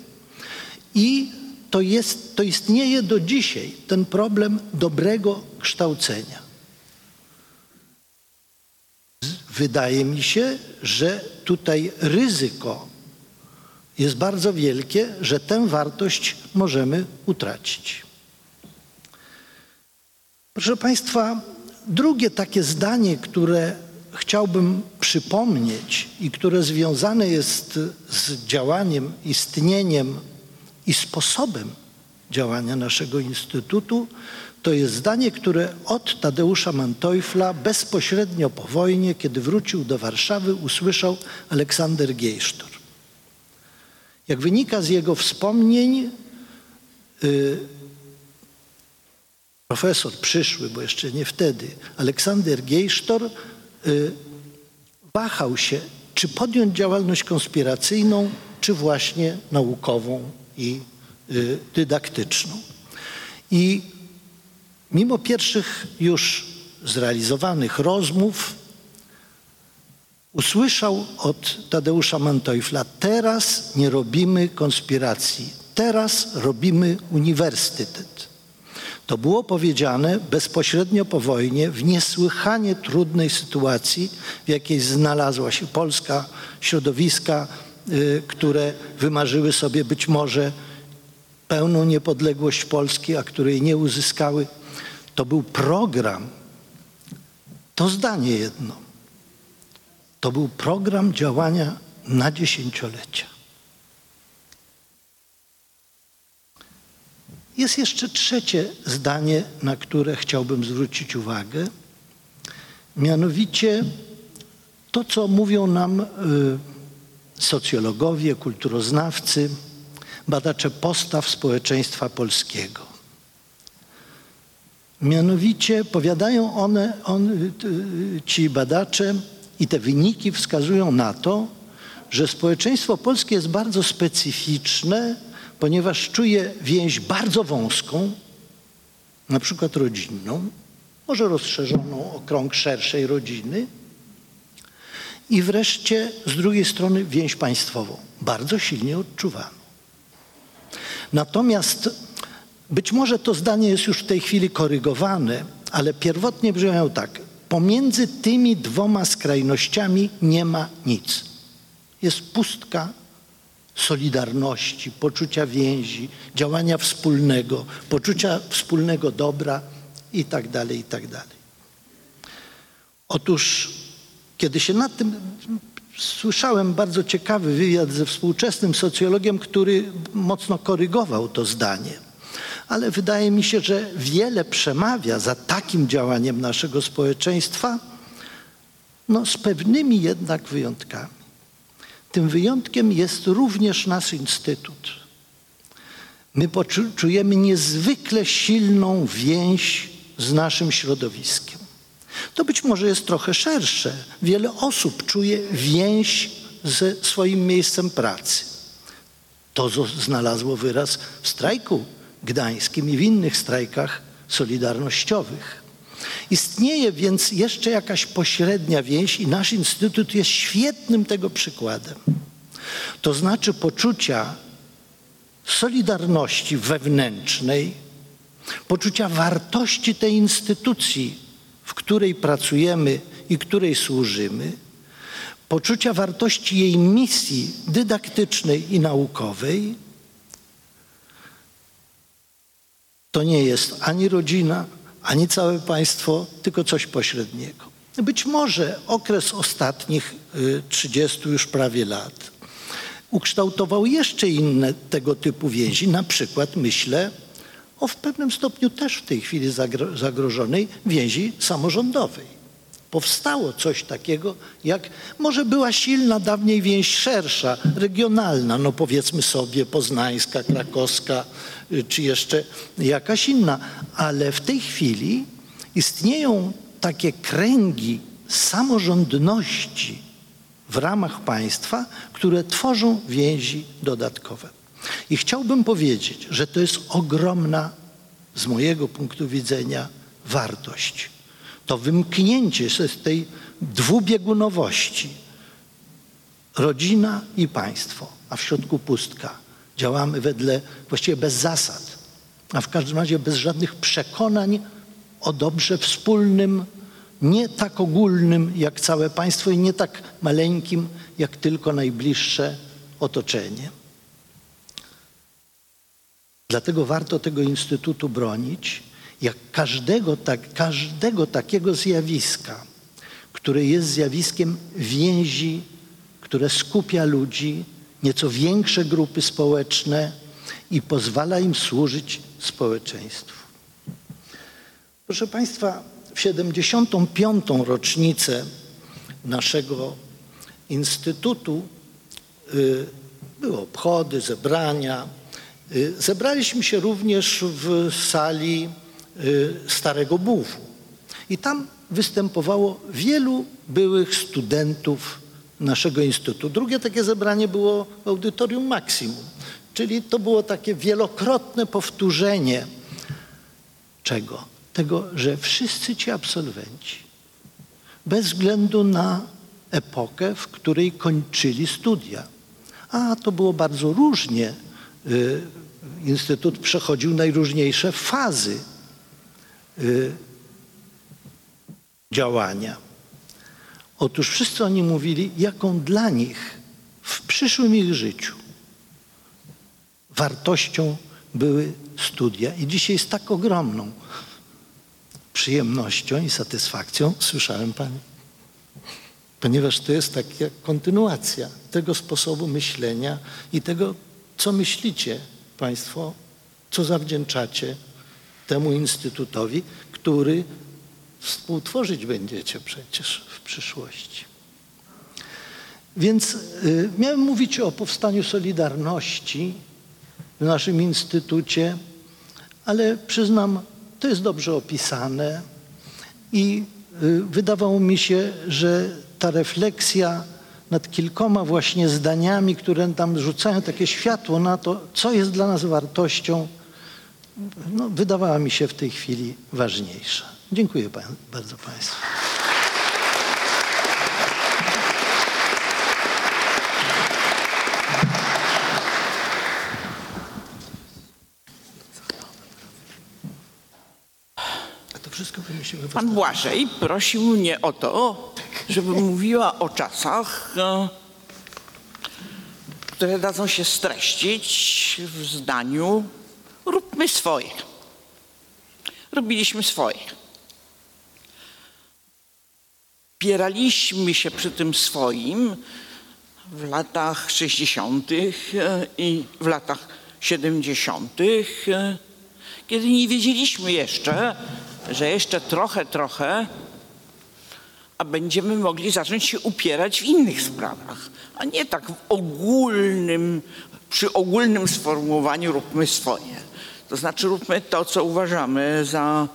i to, jest, to istnieje do dzisiaj ten problem dobrego kształcenia. Wydaje mi się, że tutaj ryzyko jest bardzo wielkie, że tę wartość możemy utracić. Proszę Państwa, drugie takie zdanie, które chciałbym przypomnieć i które związane jest z działaniem, istnieniem i sposobem działania naszego Instytutu, to jest zdanie, które od Tadeusza Manteuffla bezpośrednio po wojnie, kiedy wrócił do Warszawy, usłyszał Aleksander Gejsztor. Jak wynika z jego wspomnień, y, profesor przyszły, bo jeszcze nie wtedy, Aleksander Gejsztor y, wahał się, czy podjąć działalność konspiracyjną, czy właśnie naukową i y, dydaktyczną. I mimo pierwszych już zrealizowanych rozmów, usłyszał od Tadeusza Manteuffla, teraz nie robimy konspiracji, teraz robimy uniwersytet. To było powiedziane bezpośrednio po wojnie w niesłychanie trudnej sytuacji, w jakiej znalazła się Polska, środowiska, y, które wymarzyły sobie być może pełną niepodległość Polski, a której nie uzyskały. To był program, to zdanie jedno, to był program działania na dziesięciolecia. Jest jeszcze trzecie zdanie, na które chciałbym zwrócić uwagę. Mianowicie to, co mówią nam y, socjologowie, kulturoznawcy, badacze postaw społeczeństwa polskiego. Mianowicie powiadają one, on, y, ci badacze i te wyniki wskazują na to, że społeczeństwo polskie jest bardzo specyficzne, ponieważ czuje więź bardzo wąską, na przykład rodzinną, może rozszerzoną o krąg szerszej rodziny, i wreszcie z drugiej strony więź państwową, bardzo silnie odczuwaną. Natomiast być może to zdanie jest już w tej chwili korygowane, ale pierwotnie brzmiało tak. Pomiędzy tymi dwoma skrajnościami nie ma nic. Jest pustka solidarności, poczucia więzi, działania wspólnego, poczucia wspólnego dobra i tak dalej, i tak. Otóż, kiedy się nad tym słyszałem bardzo ciekawy wywiad ze współczesnym socjologiem, który mocno korygował to zdanie. Ale wydaje mi się, że wiele przemawia za takim działaniem naszego społeczeństwa, no z pewnymi jednak wyjątkami. Tym wyjątkiem jest również nasz instytut. My czujemy niezwykle silną więź z naszym środowiskiem. To być może jest trochę szersze. Wiele osób czuje więź ze swoim miejscem pracy. To znalazło wyraz w strajku gdańskim i w innych strajkach solidarnościowych. Istnieje więc jeszcze jakaś pośrednia więź i nasz instytut jest świetnym tego przykładem. To znaczy poczucia solidarności wewnętrznej, poczucia wartości tej instytucji, w której pracujemy i której służymy, poczucia wartości jej misji dydaktycznej i naukowej, to nie jest ani rodzina, ani całe państwo, tylko coś pośredniego. Być może okres ostatnich 30 już prawie lat ukształtował jeszcze inne tego typu więzi, na przykład myślę o w pewnym stopniu też w tej chwili zagrożonej więzi samorządowej. Powstało coś takiego, jak może była silna dawniej więź szersza, regionalna, no powiedzmy sobie poznańska, krakowska, czy jeszcze jakaś inna, ale w tej chwili istnieją takie kręgi samorządności w ramach państwa, które tworzą więzi dodatkowe. I chciałbym powiedzieć, że to jest ogromna, z mojego punktu widzenia, wartość. To wymknięcie się z tej dwubiegunowości. Rodzina i państwo, a w środku pustka. Działamy wedle, właściwie bez zasad, a w każdym razie bez żadnych przekonań o dobrze wspólnym, nie tak ogólnym jak całe państwo i nie tak maleńkim jak tylko najbliższe otoczenie. Dlatego warto tego instytutu bronić, jak każdego, tak, każdego takiego zjawiska, które jest zjawiskiem więzi, które skupia ludzi, nieco większe grupy społeczne i pozwala im służyć społeczeństwu. Proszę Państwa, w 75. rocznicę naszego instytutu y, były obchody, zebrania. Y, zebraliśmy się również w sali Starego Buwu. I tam występowało wielu byłych studentów naszego instytutu. Drugie takie zebranie było w audytorium Maksimum, czyli to było takie wielokrotne powtórzenie czego? Tego, że wszyscy ci absolwenci, bez względu na epokę, w której kończyli studia, a to było bardzo różnie, y, Instytut przechodził najróżniejsze fazy y, działania. Otóż wszyscy oni mówili, jaką dla nich w przyszłym ich życiu wartością były studia. I dzisiaj z tak ogromną przyjemnością i satysfakcją słyszałem Pani, ponieważ to jest taka kontynuacja tego sposobu myślenia i tego, co myślicie Państwo, co zawdzięczacie temu instytutowi, który współtworzyć będziecie przecież w przyszłości. Więc y, miałem mówić o powstaniu Solidarności w naszym instytucie, ale przyznam, to jest dobrze opisane i y, wydawało mi się, że ta refleksja nad kilkoma właśnie zdaniami, które tam rzucają takie światło na to, co jest dla nas wartością, no, wydawała mi się w tej chwili ważniejsza. Dziękuję pan, bardzo Państwu. A to wszystko wymyśliłem. Pan Błażej prosił mnie o to, żebym mówiła o czasach, e, które dadzą się streścić w zdaniu róbmy swoje. Robiliśmy swoje. Bieraliśmy się przy tym swoim w latach 60. i w latach 70., e, kiedy nie wiedzieliśmy jeszcze, że jeszcze trochę, trochę, a będziemy mogli zacząć się upierać w innych sprawach, a nie tak w ogólnym, przy ogólnym sformułowaniu róbmy swoje. To znaczy róbmy to, co uważamy za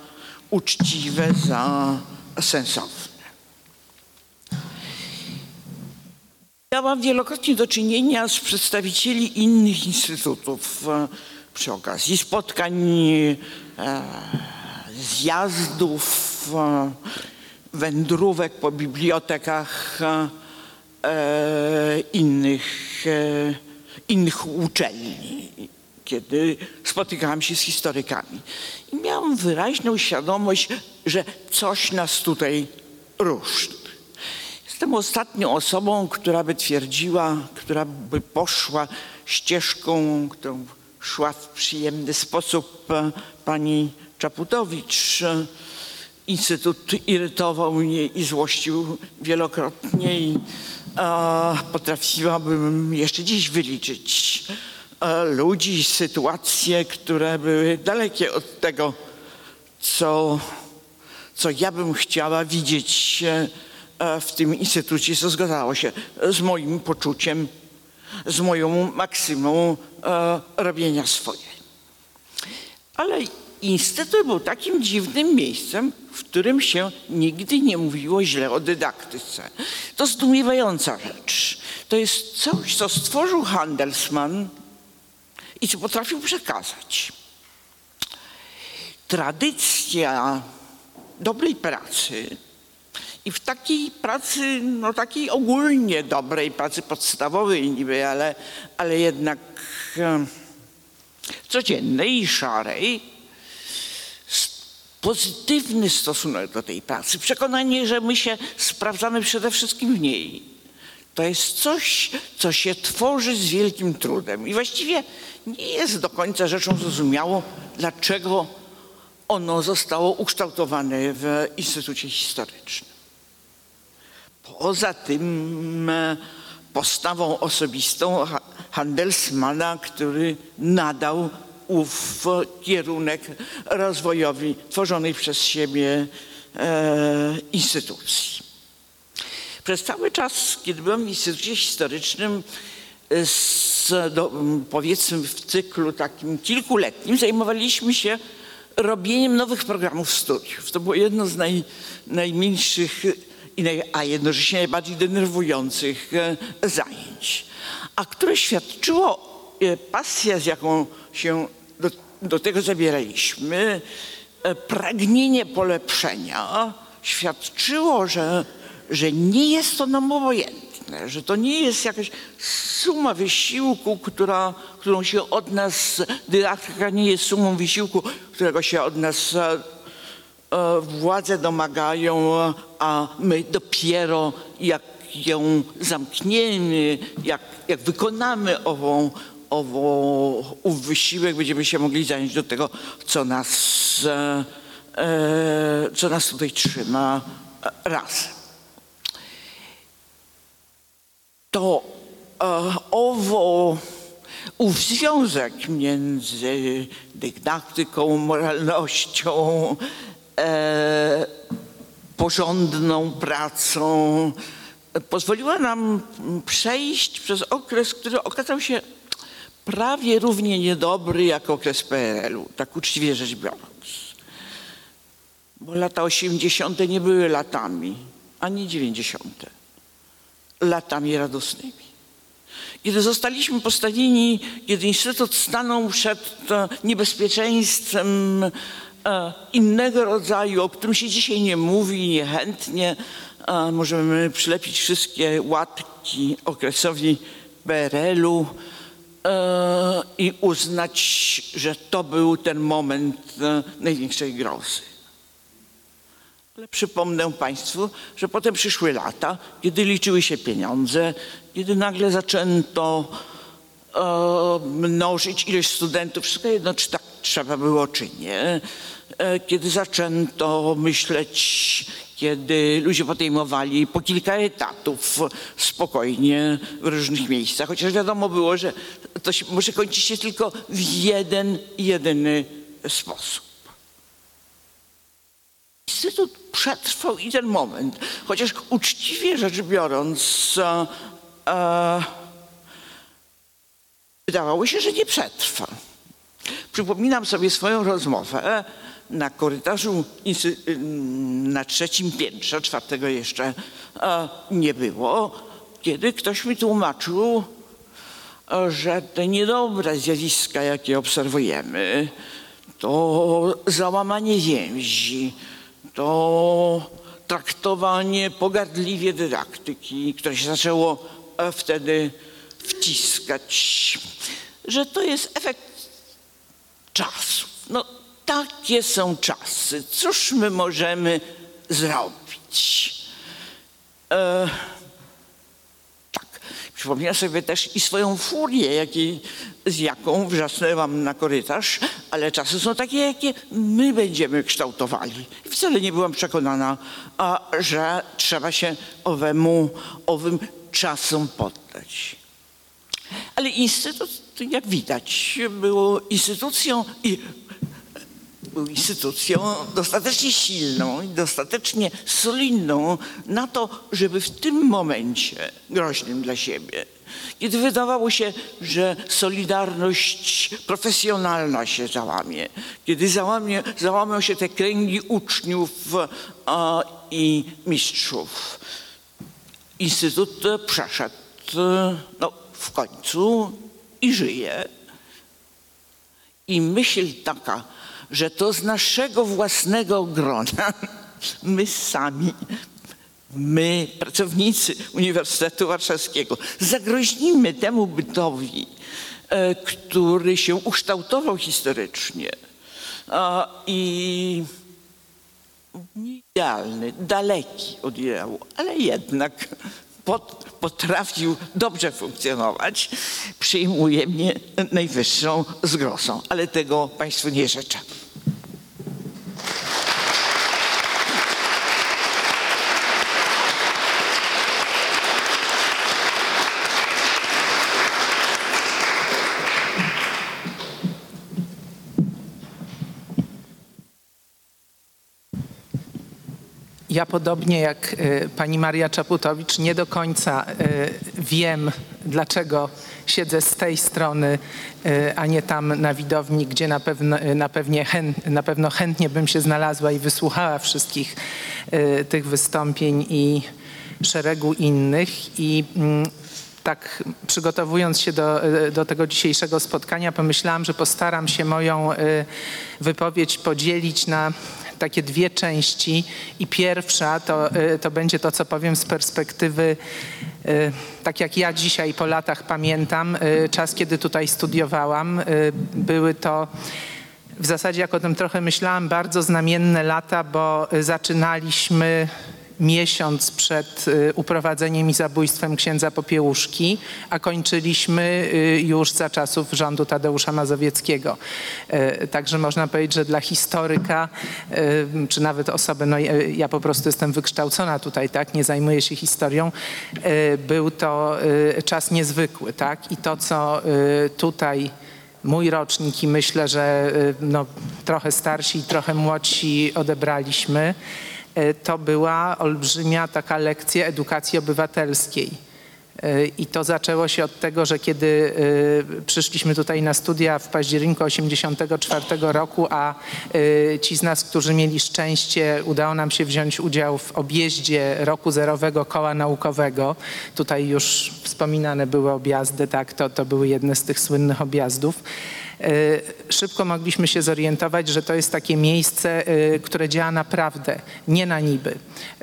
uczciwe, za sensowne. Miałam wielokrotnie do czynienia z przedstawicieli innych instytutów e, przy okazji spotkań, e, zjazdów, e, wędrówek po bibliotekach innych, innych uczelni, kiedy spotykałam się z historykami. I miałam wyraźną świadomość, że coś nas tutaj ruszy. Jestem ostatnią osobą, która by twierdziła, która by poszła ścieżką, którą szła w przyjemny sposób e, pani Czaputowicz. Instytut irytował mnie i złościł wielokrotnie i e, potrafiłabym jeszcze dziś wyliczyć ludzi, sytuacje, które były dalekie od tego, co, co ja bym chciała widzieć e, e, w tym instytucie, co zgadzało się z moim poczuciem, z moją maksymą e, robienia swoje. Ale instytut był takim dziwnym miejscem, w którym się nigdy nie mówiło źle o dydaktyce. To zdumiewająca rzecz. To jest coś, co stworzył Handelsman i co potrafił przekazać. Tradycja dobrej pracy i w takiej pracy, no takiej ogólnie dobrej, pracy podstawowej niby, ale, ale jednak codziennej i szarej, pozytywny stosunek do tej pracy, przekonanie, że my się sprawdzamy przede wszystkim w niej. To jest coś, co się tworzy z wielkim trudem i właściwie nie jest do końca rzeczą zrozumiałą, dlaczego ono zostało ukształtowane w Instytucie Historycznym. Poza tym e, postawą osobistą Ha- Handelsmana, który nadał ów kierunek rozwojowi tworzonej przez siebie e, instytucji. Przez cały czas, kiedy byłem w Instytucie Historycznym, e, z, do, powiedzmy w cyklu takim kilkuletnim, zajmowaliśmy się robieniem nowych programów studiów. To było jedno z naj, najmniejszych, i naj, a jednocześnie najbardziej denerwujących e, zajęć, a które świadczyło e, pasja, z jaką się do, do tego zabieraliśmy, e, pragnienie polepszenia świadczyło, że, że nie jest to nam obojętne, że to nie jest jakaś suma wysiłku, która, którą się od nas, dydaktyka nie jest sumą wysiłku, którego się od nas e, e, władze domagają, a my dopiero jak ją zamkniemy, jak, jak wykonamy ową, ową, ów wysiłek, będziemy się mogli zająć do tego, co nas, e, e, co nas tutaj trzyma e, razem. To e, owo, ów związek między dydaktyką, moralnością, e, porządną pracą pozwoliła nam przejść przez okres, który okazał się prawie równie niedobry jak okres PRL-u, tak uczciwie rzecz biorąc. Bo lata 80. nie były latami, ani 90. latami radosnymi. Kiedy zostaliśmy postawieni, kiedy Instytut stanął przed e, niebezpieczeństwem e, innego rodzaju, o którym się dzisiaj nie mówi niechętnie, e, możemy przylepić wszystkie łatki okresowi PRL-u i uznać, że to był ten moment największej grozy. Ale przypomnę Państwu, że potem przyszły lata, kiedy liczyły się pieniądze, kiedy nagle zaczęto e, mnożyć ilość studentów, wszystko jedno, czy tak trzeba było, czy nie. E, kiedy zaczęto myśleć, kiedy ludzie podejmowali po kilka etatów spokojnie w różnych miejscach, chociaż wiadomo było, że to się, może kończyć się tylko w jeden, jedyny sposób. Instytut przetrwał i ten moment, chociaż uczciwie rzecz biorąc, e, e, wydawało się, że nie przetrwa. Przypominam sobie swoją rozmowę na korytarzu na trzecim piętrze, czwartego jeszcze e, nie było, kiedy ktoś mi tłumaczył, że te niedobre zjawiska, jakie obserwujemy, to załamanie więzi, to traktowanie pogardliwie dydaktyki, które się zaczęło e, wtedy wciskać, że to jest efekt czasów. No takie są czasy. Cóż my możemy zrobić? E. Przypominam sobie też i swoją furię, z jaką wrzasnęłam na korytarz, ale czasy są takie, jakie my będziemy kształtowali. Wcale nie byłam przekonana, a, że trzeba się owemu, owym czasom poddać. Ale Instytut, jak widać, był instytucją i był instytucją dostatecznie silną i dostatecznie solidną na to, żeby w tym momencie groźnym dla siebie, kiedy wydawało się, że solidarność profesjonalna się załamie, kiedy załamie, załamią się te kręgi uczniów a, i mistrzów, Instytut przeszedł no, w końcu i żyje. I myśl taka, że to z naszego własnego grona, *laughs* my sami, my, pracownicy Uniwersytetu Warszawskiego, zagroźnimy temu bytowi, e, który się ukształtował historycznie i nie idealny, daleki od ideału, ale jednak potrafił dobrze funkcjonować, przyjmuje mnie najwyższą zgrozą, ale tego Państwu nie życzę. Ja podobnie jak e, pani Maria Czaputowicz nie do końca e, wiem, dlaczego siedzę z tej strony, e, a nie tam na widowni, gdzie na pewno, na pewnie chęt, na pewno chętnie bym się znalazła i wysłuchała wszystkich tych wystąpień i szeregu innych. I mm, tak przygotowując się do, do tego dzisiejszego spotkania, pomyślałam, że postaram się moją wypowiedź podzielić na takie dwie części i pierwsza to, e, to będzie to, co powiem z perspektywy, e, tak jak ja dzisiaj po latach pamiętam, e, czas, kiedy tutaj studiowałam, były to w zasadzie, jak o tym trochę myślałam, bardzo znamienne lata, bo zaczynaliśmy miesiąc przed y, uprowadzeniem i zabójstwem księdza Popiełuszki, a kończyliśmy y, już za czasów rządu Tadeusza Mazowieckiego. Y, Także można powiedzieć, że dla historyka, y, czy nawet osoby, no ja- ja po prostu jestem wykształcona tutaj, tak, nie zajmuję się historią, był to czas niezwykły, tak, i to, co tutaj mój rocznik i myślę, że no, trochę starsi i trochę młodsi odebraliśmy, to była olbrzymia taka lekcja edukacji obywatelskiej. I to zaczęło się od tego, że kiedy y, przyszliśmy tutaj na studia w październiku 1984 roku, a ci z nas, którzy mieli szczęście, udało nam się wziąć udział w objeździe roku zerowego koła naukowego. Tutaj już wspominane były objazdy, tak, to, to były jedne z tych słynnych objazdów. Y, Szybko mogliśmy się zorientować, że to jest takie miejsce, y, które działa naprawdę, nie na niby.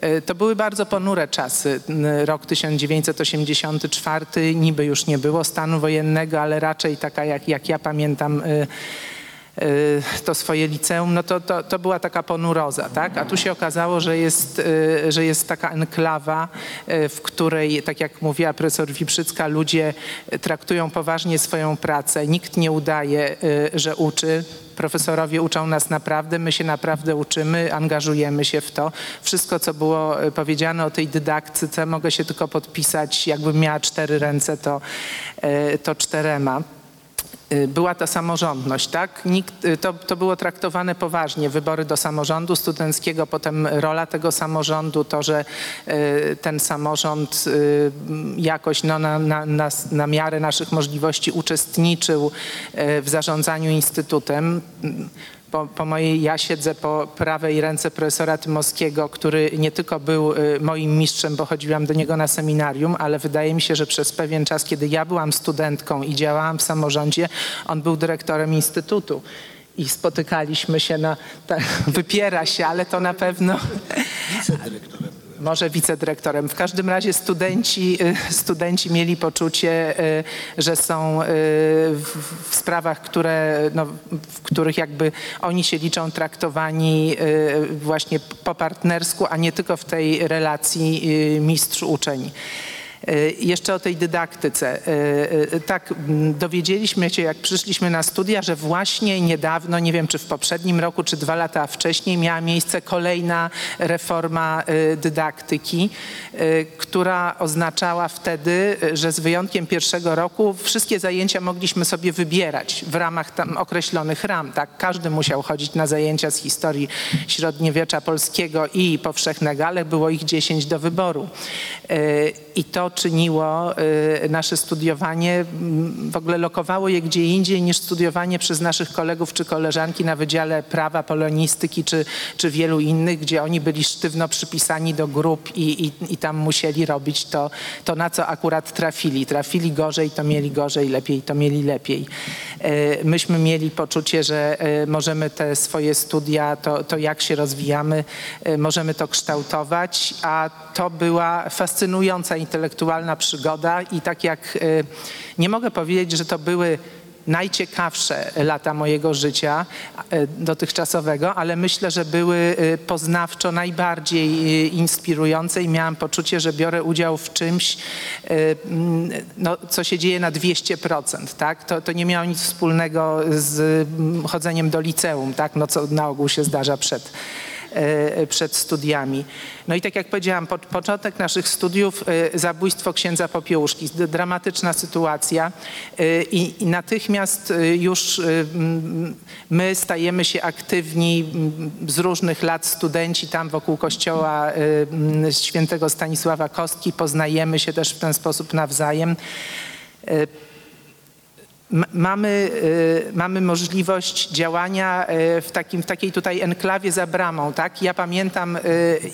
Y, To były bardzo ponure czasy. Rok 1984, niby już nie było stanu wojennego, ale raczej taka, jak, jak ja pamiętam, to swoje liceum, no to, to, to była taka ponuroza, tak? A tu się okazało, że jest, y, że jest taka enklawa, y, w której, tak jak mówiła profesor Wiprzycka, ludzie traktują poważnie swoją pracę. Nikt nie udaje, y, że uczy. Profesorowie uczą nas naprawdę, my się naprawdę uczymy, angażujemy się w to. Wszystko, co było y, powiedziane o tej dydaktyce, mogę się tylko podpisać. Jakbym miała cztery ręce, to, y, to czterema y, była ta samorządność, tak? Nikt, y, to, to było traktowane poważnie, wybory do samorządu studenckiego, potem rola tego samorządu, to, że y, ten samorząd y, jakoś no, na, na, na, na miarę naszych możliwości uczestniczył y, w zarządzaniu instytutem. Po, po mojej, ja siedzę po prawej ręce profesora Tymowskiego, który nie tylko był y, moim mistrzem, bo chodziłam do niego na seminarium, ale wydaje mi się, że przez pewien czas, kiedy ja byłam studentką i działałam w samorządzie, on był dyrektorem instytutu. I spotykaliśmy się na. *laughs* Wypiera się, ale to na pewno. Może wicedyrektorem. W każdym razie studenci, y, studenci mieli poczucie, y, że są y, w, sprawach, które, no, w których jakby oni się liczą traktowani właśnie po partnersku, a nie tylko w tej relacji mistrz-uczeń. Y, Jeszcze o tej dydaktyce. Y, y, Tak, m, dowiedzieliśmy się, jak przyszliśmy na studia, że właśnie niedawno, nie wiem czy w poprzednim roku, czy dwa lata wcześniej, miała miejsce kolejna reforma dydaktyki, która oznaczała wtedy, że z wyjątkiem pierwszego roku wszystkie zajęcia mogliśmy sobie wybierać w ramach tam określonych ram. Tak? Każdy musiał chodzić na zajęcia z historii średniowiecza polskiego i powszechnego, ale było ich 10 do wyboru. I to czyniło y, nasze studiowanie, w ogóle lokowało je gdzie indziej niż studiowanie przez naszych kolegów czy koleżanki na Wydziale Prawa, Polonistyki czy, czy wielu innych, gdzie oni byli sztywno przypisani do grup i, i, i tam musieli robić to, to, na co akurat trafili. Trafili gorzej, to mieli gorzej, lepiej, to mieli lepiej. Y, Myśmy mieli poczucie, że y, możemy te swoje studia, to, to jak się rozwijamy, możemy to kształtować, a to była fascynująca intelektualna przygoda i tak jak y, nie mogę powiedzieć, że to były najciekawsze lata mojego życia y, dotychczasowego, ale myślę, że były y, poznawczo najbardziej inspirujące i miałam poczucie, że biorę udział w czymś, mm, no, co się dzieje na 200%. Tak? To, to nie miało nic wspólnego z mm, chodzeniem do liceum, tak? no, co na ogół się zdarza przed przed studiami. No i tak jak powiedziałam, po, początek naszych studiów, e, zabójstwo księdza Popiełuszki, dramatyczna sytuacja e, i, i natychmiast e, już e, my stajemy się aktywni z różnych lat studenci tam wokół kościoła e, świętego Stanisława Kostki, poznajemy się też w ten sposób nawzajem. Mamy, y, mamy możliwość działania y, w, takim, w takiej tutaj enklawie za bramą. Tak? Ja pamiętam, y,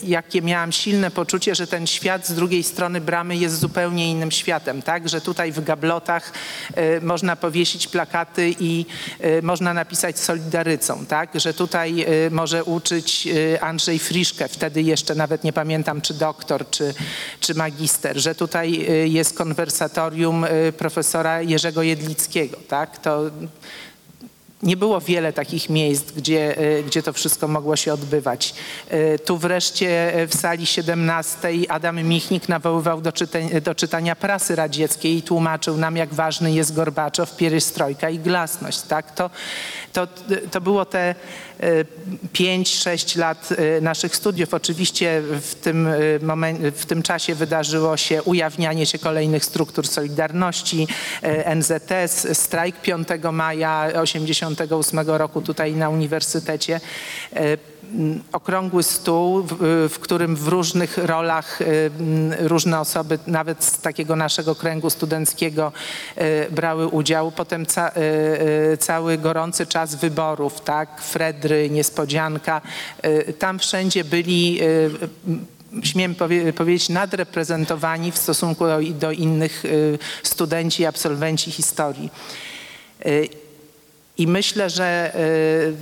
jakie miałam silne poczucie, że ten świat z drugiej strony bramy jest zupełnie innym światem. Tak? Że tutaj w gablotach można powiesić plakaty i można napisać Solidarycą. Tak? Że tutaj może uczyć Andrzej Friszke, wtedy jeszcze nawet nie pamiętam, czy doktor, czy, czy magister. Że tutaj jest konwersatorium profesora Jerzego Jedlickiego. Tak? To nie było wiele takich miejsc, gdzie, y, gdzie to wszystko mogło się odbywać. Y, Tu wreszcie y, w sali 17 Adam Michnik nawoływał do, czytań, do czytania prasy radzieckiej i tłumaczył nam, jak ważny jest Gorbaczow, pierystrojka i glasność. Tak? To, to, to było te 5-6 lat naszych studiów. Oczywiście w tym, w tym czasie wydarzyło się ujawnianie się kolejnych struktur Solidarności, NZS, strajk 5 maja 1988 roku tutaj na uniwersytecie. M, okrągły stół, w, którym w różnych rolach m, różne osoby, nawet z takiego naszego kręgu studenckiego, y, brały udział. Potem ca, cały gorący czas wyborów, tak? Fredry, niespodzianka. Tam wszędzie byli śmiem powie, powiedzieć, nadreprezentowani w stosunku do, do innych studenci i absolwenci historii. I myślę, że y,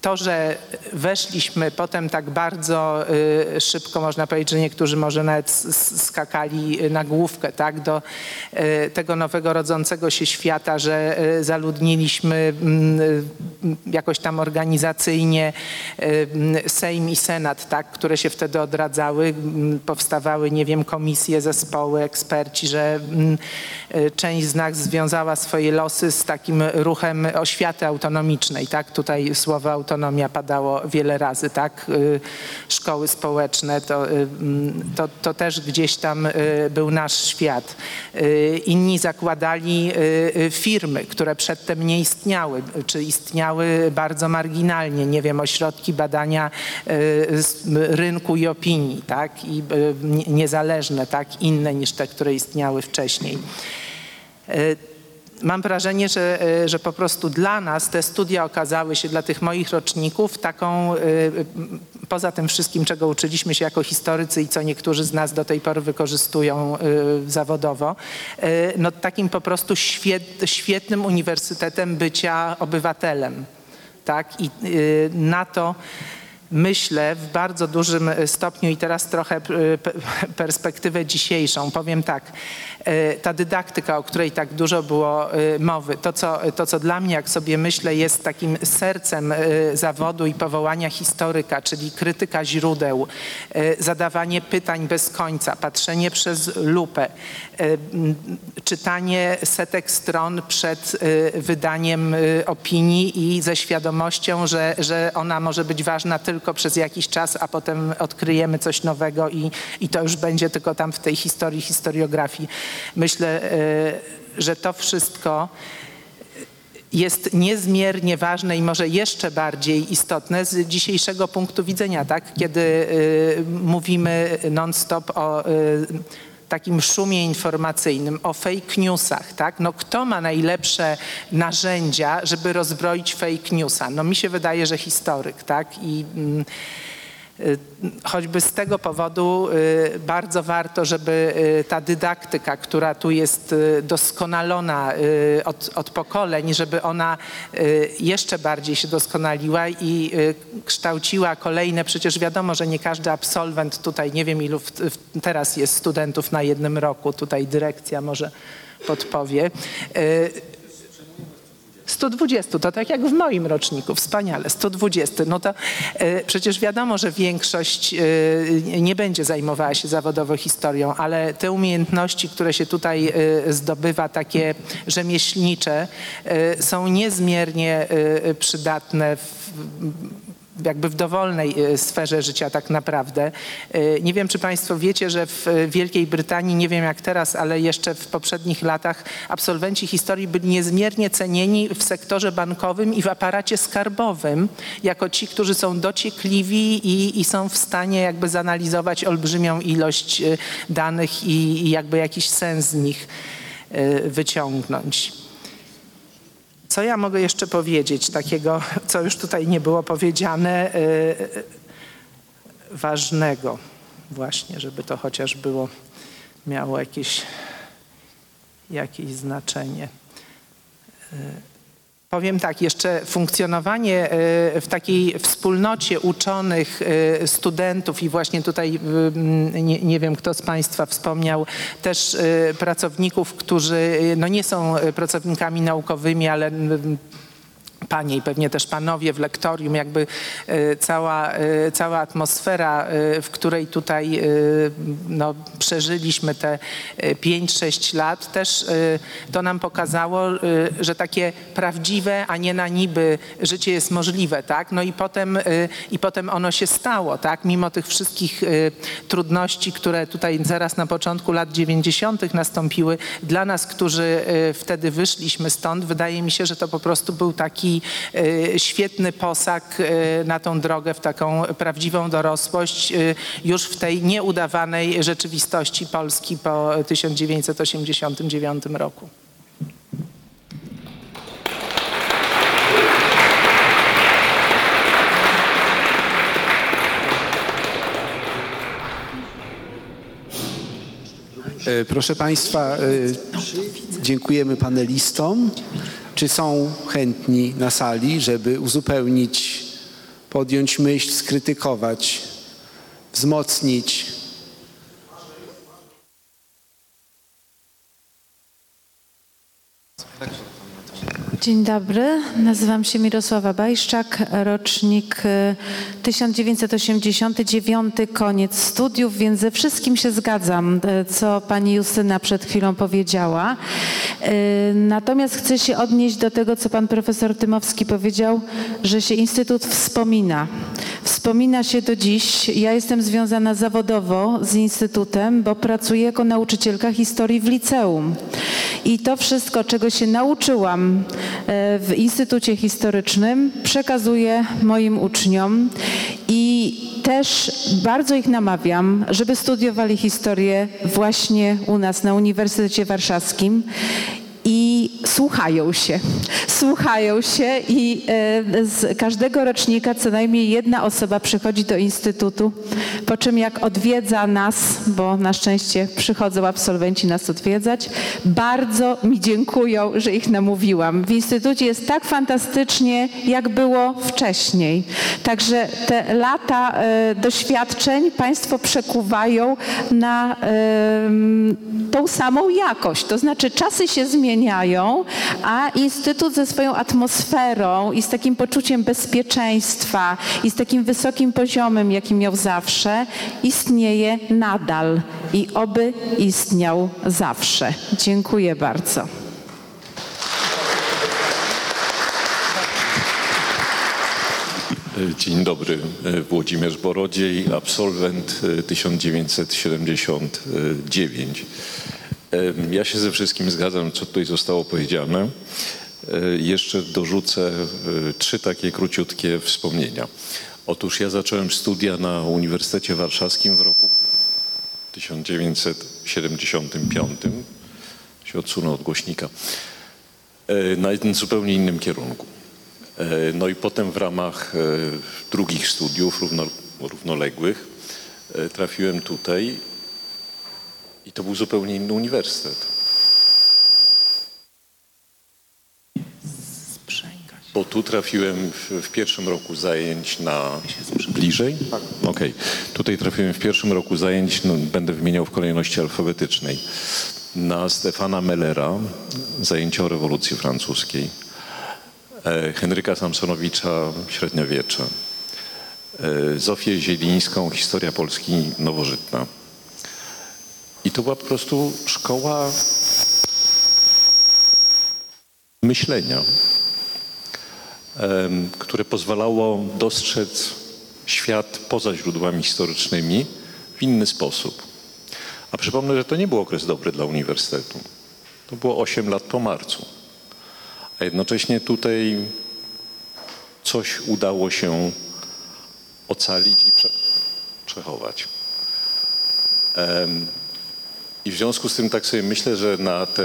to, że weszliśmy potem tak bardzo y, szybko, można powiedzieć, że niektórzy może nawet skakali na główkę, tak, do y, tego nowego rodzącego się świata, że y, zaludniliśmy mm, y, jakoś tam organizacyjnie y, mm, Sejm i Senat, tak, które się wtedy odradzały, powstawały, nie wiem, komisje, zespoły, eksperci, że mm, y, część z nas związała swoje losy z takim ruchem oświaty autonomicznej, tak, tutaj słowo autonomia padało wiele razy, tak, y, szkoły społeczne, to, y, mm, to, to też gdzieś tam y, był nasz świat. Inni zakładali firmy, które przedtem nie istniały, czy istniały bardzo marginalnie, nie wiem, ośrodki badania rynku i opinii, tak, i nie- niezależne, tak, inne niż te, które istniały wcześniej. Mam wrażenie, że, y, że po prostu dla nas te studia okazały się, dla tych moich roczników, taką, y, poza tym wszystkim, czego uczyliśmy się jako historycy i co niektórzy z nas do tej pory wykorzystują y, zawodowo, no takim po prostu świet, świetnym uniwersytetem bycia obywatelem. Tak? I na to myślę w bardzo dużym e, stopniu i teraz trochę pe- *laughs* perspektywę dzisiejszą. Powiem tak, e, ta dydaktyka, o której tak dużo było mowy, to co, to co dla mnie, jak sobie myślę, jest takim sercem zawodu i powołania historyka, czyli krytyka źródeł, zadawanie pytań bez końca, patrzenie przez lupę, czytanie setek stron przed wydaniem opinii i ze świadomością, że, że ona może być ważna tylko przez jakiś czas, a potem odkryjemy coś nowego i, i to już będzie tylko tam w tej historii, historiografii. Myślę, e, że to wszystko jest niezmiernie ważne i może jeszcze bardziej istotne z dzisiejszego punktu widzenia, tak? Kiedy y, mówimy non-stop o y, takim szumie informacyjnym, o fake newsach, tak? No kto ma najlepsze narzędzia, żeby rozbroić fake newsa? No mi się wydaje, że historyk, tak? I mm, Choćby z tego powodu y, bardzo warto, żeby y, ta dydaktyka, która tu jest y, doskonalona y, od, od pokoleń, żeby ona y, jeszcze bardziej się doskonaliła i y, kształciła kolejne. Przecież wiadomo, że nie każdy absolwent tutaj, nie wiem ilu w, teraz jest studentów na jednym roku, tutaj dyrekcja może podpowie. Y, 120, to tak jak w moim roczniku, wspaniale, 120. No to e, przecież wiadomo, że większość e, nie będzie zajmowała się zawodowo historią, ale te umiejętności, które się tutaj e, zdobywa, takie rzemieślnicze, e, są niezmiernie e, przydatne w, jakby w dowolnej e, sferze życia tak naprawdę. E, Nie wiem, czy Państwo wiecie, że w Wielkiej Brytanii, nie wiem jak teraz, ale jeszcze w poprzednich latach absolwenci historii byli niezmiernie cenieni w sektorze bankowym i w aparacie skarbowym, jako ci, którzy są dociekliwi i, i są w stanie jakby zanalizować olbrzymią ilość e, danych i, i jakby jakiś sens z nich wyciągnąć. Co ja mogę jeszcze powiedzieć takiego, co już tutaj nie było powiedziane, y, y, ważnego właśnie, żeby to chociaż było, miało jakieś, jakieś znaczenie. Y, Powiem tak, jeszcze funkcjonowanie y, w takiej wspólnocie uczonych, y, studentów i właśnie tutaj, nie, nie wiem kto z Państwa wspomniał, też y, pracowników, którzy no nie są pracownikami naukowymi, ale panie i pewnie też panowie w lektorium, jakby e, cała, e, cała atmosfera, e, w której tutaj no, przeżyliśmy te 5-6 lat, też to nam pokazało, że takie prawdziwe, a nie na niby życie jest możliwe, tak? No i potem, i potem ono się stało, tak? Mimo tych wszystkich trudności, które tutaj zaraz na początku lat 90. nastąpiły, dla nas, którzy wtedy wyszliśmy stąd, wydaje mi się, że to po prostu był taki e, świetny posag e, na tą drogę w taką prawdziwą dorosłość e, już w tej nieudawanej rzeczywistości Polski po 1989 roku. E, Proszę Państwa, e, dziękujemy panelistom. Czy są chętni na sali, żeby uzupełnić, podjąć myśl, skrytykować, wzmocnić? Dzień dobry, nazywam się Mirosława Bajszczak, rocznik y, 1989, koniec studiów, więc ze wszystkim się zgadzam, y, co pani Justyna przed chwilą powiedziała. Y, Natomiast chcę się odnieść do tego, co pan profesor Tymowski powiedział, że się Instytut wspomina. Wspomina się do dziś. Ja jestem związana zawodowo z Instytutem, bo pracuję jako nauczycielka historii w liceum. I to wszystko, czego się nauczyłam e, w Instytucie Historycznym, przekazuję moim uczniom i też bardzo ich namawiam, żeby studiowali historię właśnie u nas na Uniwersytecie Warszawskim i słuchają się. Słuchają się i e, z każdego rocznika co najmniej jedna osoba przychodzi do Instytutu, po czym jak odwiedza nas, bo na szczęście przychodzą absolwenci nas odwiedzać, bardzo mi dziękują, że ich namówiłam. W Instytucie jest tak fantastycznie, jak było wcześniej. Także te lata e, doświadczeń Państwo przekuwają na tą samą jakość. To znaczy czasy się zmieniają, a Instytut ze swoją atmosferą i z takim poczuciem bezpieczeństwa i z takim wysokim poziomem, jaki miał zawsze, istnieje nadal i oby istniał zawsze. Dziękuję bardzo. Dzień dobry, Włodzimierz Borodziej, absolwent e, 1979. Ja się ze wszystkim zgadzam, co tutaj zostało powiedziane. E, Jeszcze dorzucę e, trzy takie króciutkie wspomnienia. Otóż ja zacząłem studia na Uniwersytecie Warszawskim w roku 1975. Się odsunę od głośnika. E, Na jednym zupełnie innym kierunku. No i potem w ramach drugich studiów równo, równoległych trafiłem tutaj i to był zupełnie inny uniwersytet. Bo tu trafiłem w, w pierwszym roku zajęć na... Bliżej? Tak. Okej. Tutaj trafiłem w pierwszym roku zajęć, no, będę wymieniał w kolejności alfabetycznej, na Stefana Mellera, zajęcia o rewolucji francuskiej. e, Henryka Samsonowicza Średniowiecze, e, Zofię Zielińską Historia Polski nowożytna. I to była po prostu szkoła myślenia, które pozwalało dostrzec świat poza źródłami historycznymi w inny sposób. A przypomnę, że to nie był okres dobry dla uniwersytetu. To było 8 lat po marcu a jednocześnie tutaj coś udało się ocalić i prze, przechować. I w związku z tym tak sobie myślę, że na te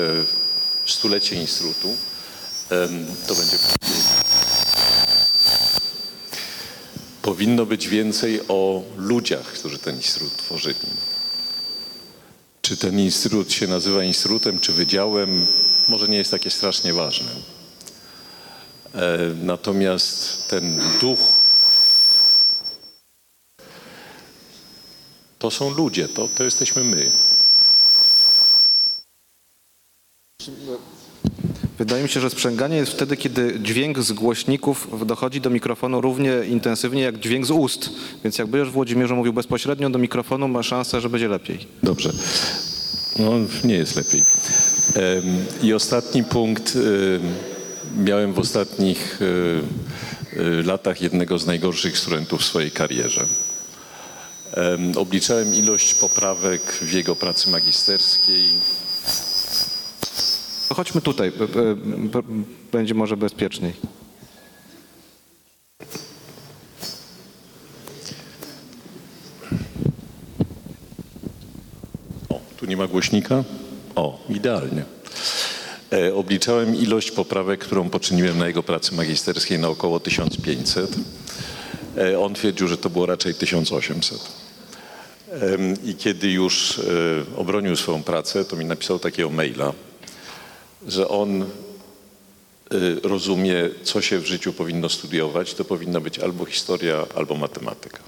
stulecie Instytutu to będzie powinno być więcej o ludziach, którzy ten Instytut tworzyli. Czy ten Instytut się nazywa Instytutem, czy Wydziałem, może nie jest takie strasznie ważne. E, Natomiast ten duch to są ludzie, to, to jesteśmy my. Wydaje mi się, że sprzęganie jest wtedy, kiedy dźwięk z głośników dochodzi do mikrofonu równie intensywnie jak dźwięk z ust. Więc jak będziesz Włodzimierzu mówił bezpośrednio do mikrofonu, ma szansę, że będzie lepiej. Dobrze. No, nie jest lepiej. I ostatni punkt. em, Miałem w ostatnich e, e, latach jednego z najgorszych studentów w swojej karierze. Em, Obliczałem ilość poprawek w jego pracy magisterskiej. Chodźmy tutaj, będzie może bezpieczniej. O, tu nie ma głośnika? O, idealnie. E, obliczałem ilość poprawek, którą poczyniłem na jego pracy magisterskiej na około 1500. E, on twierdził, że to było raczej 1800. I kiedy już e, obronił swoją pracę, to mi napisał takiego maila że on e, rozumie, co się w życiu powinno studiować. To powinna być albo historia, albo matematyka.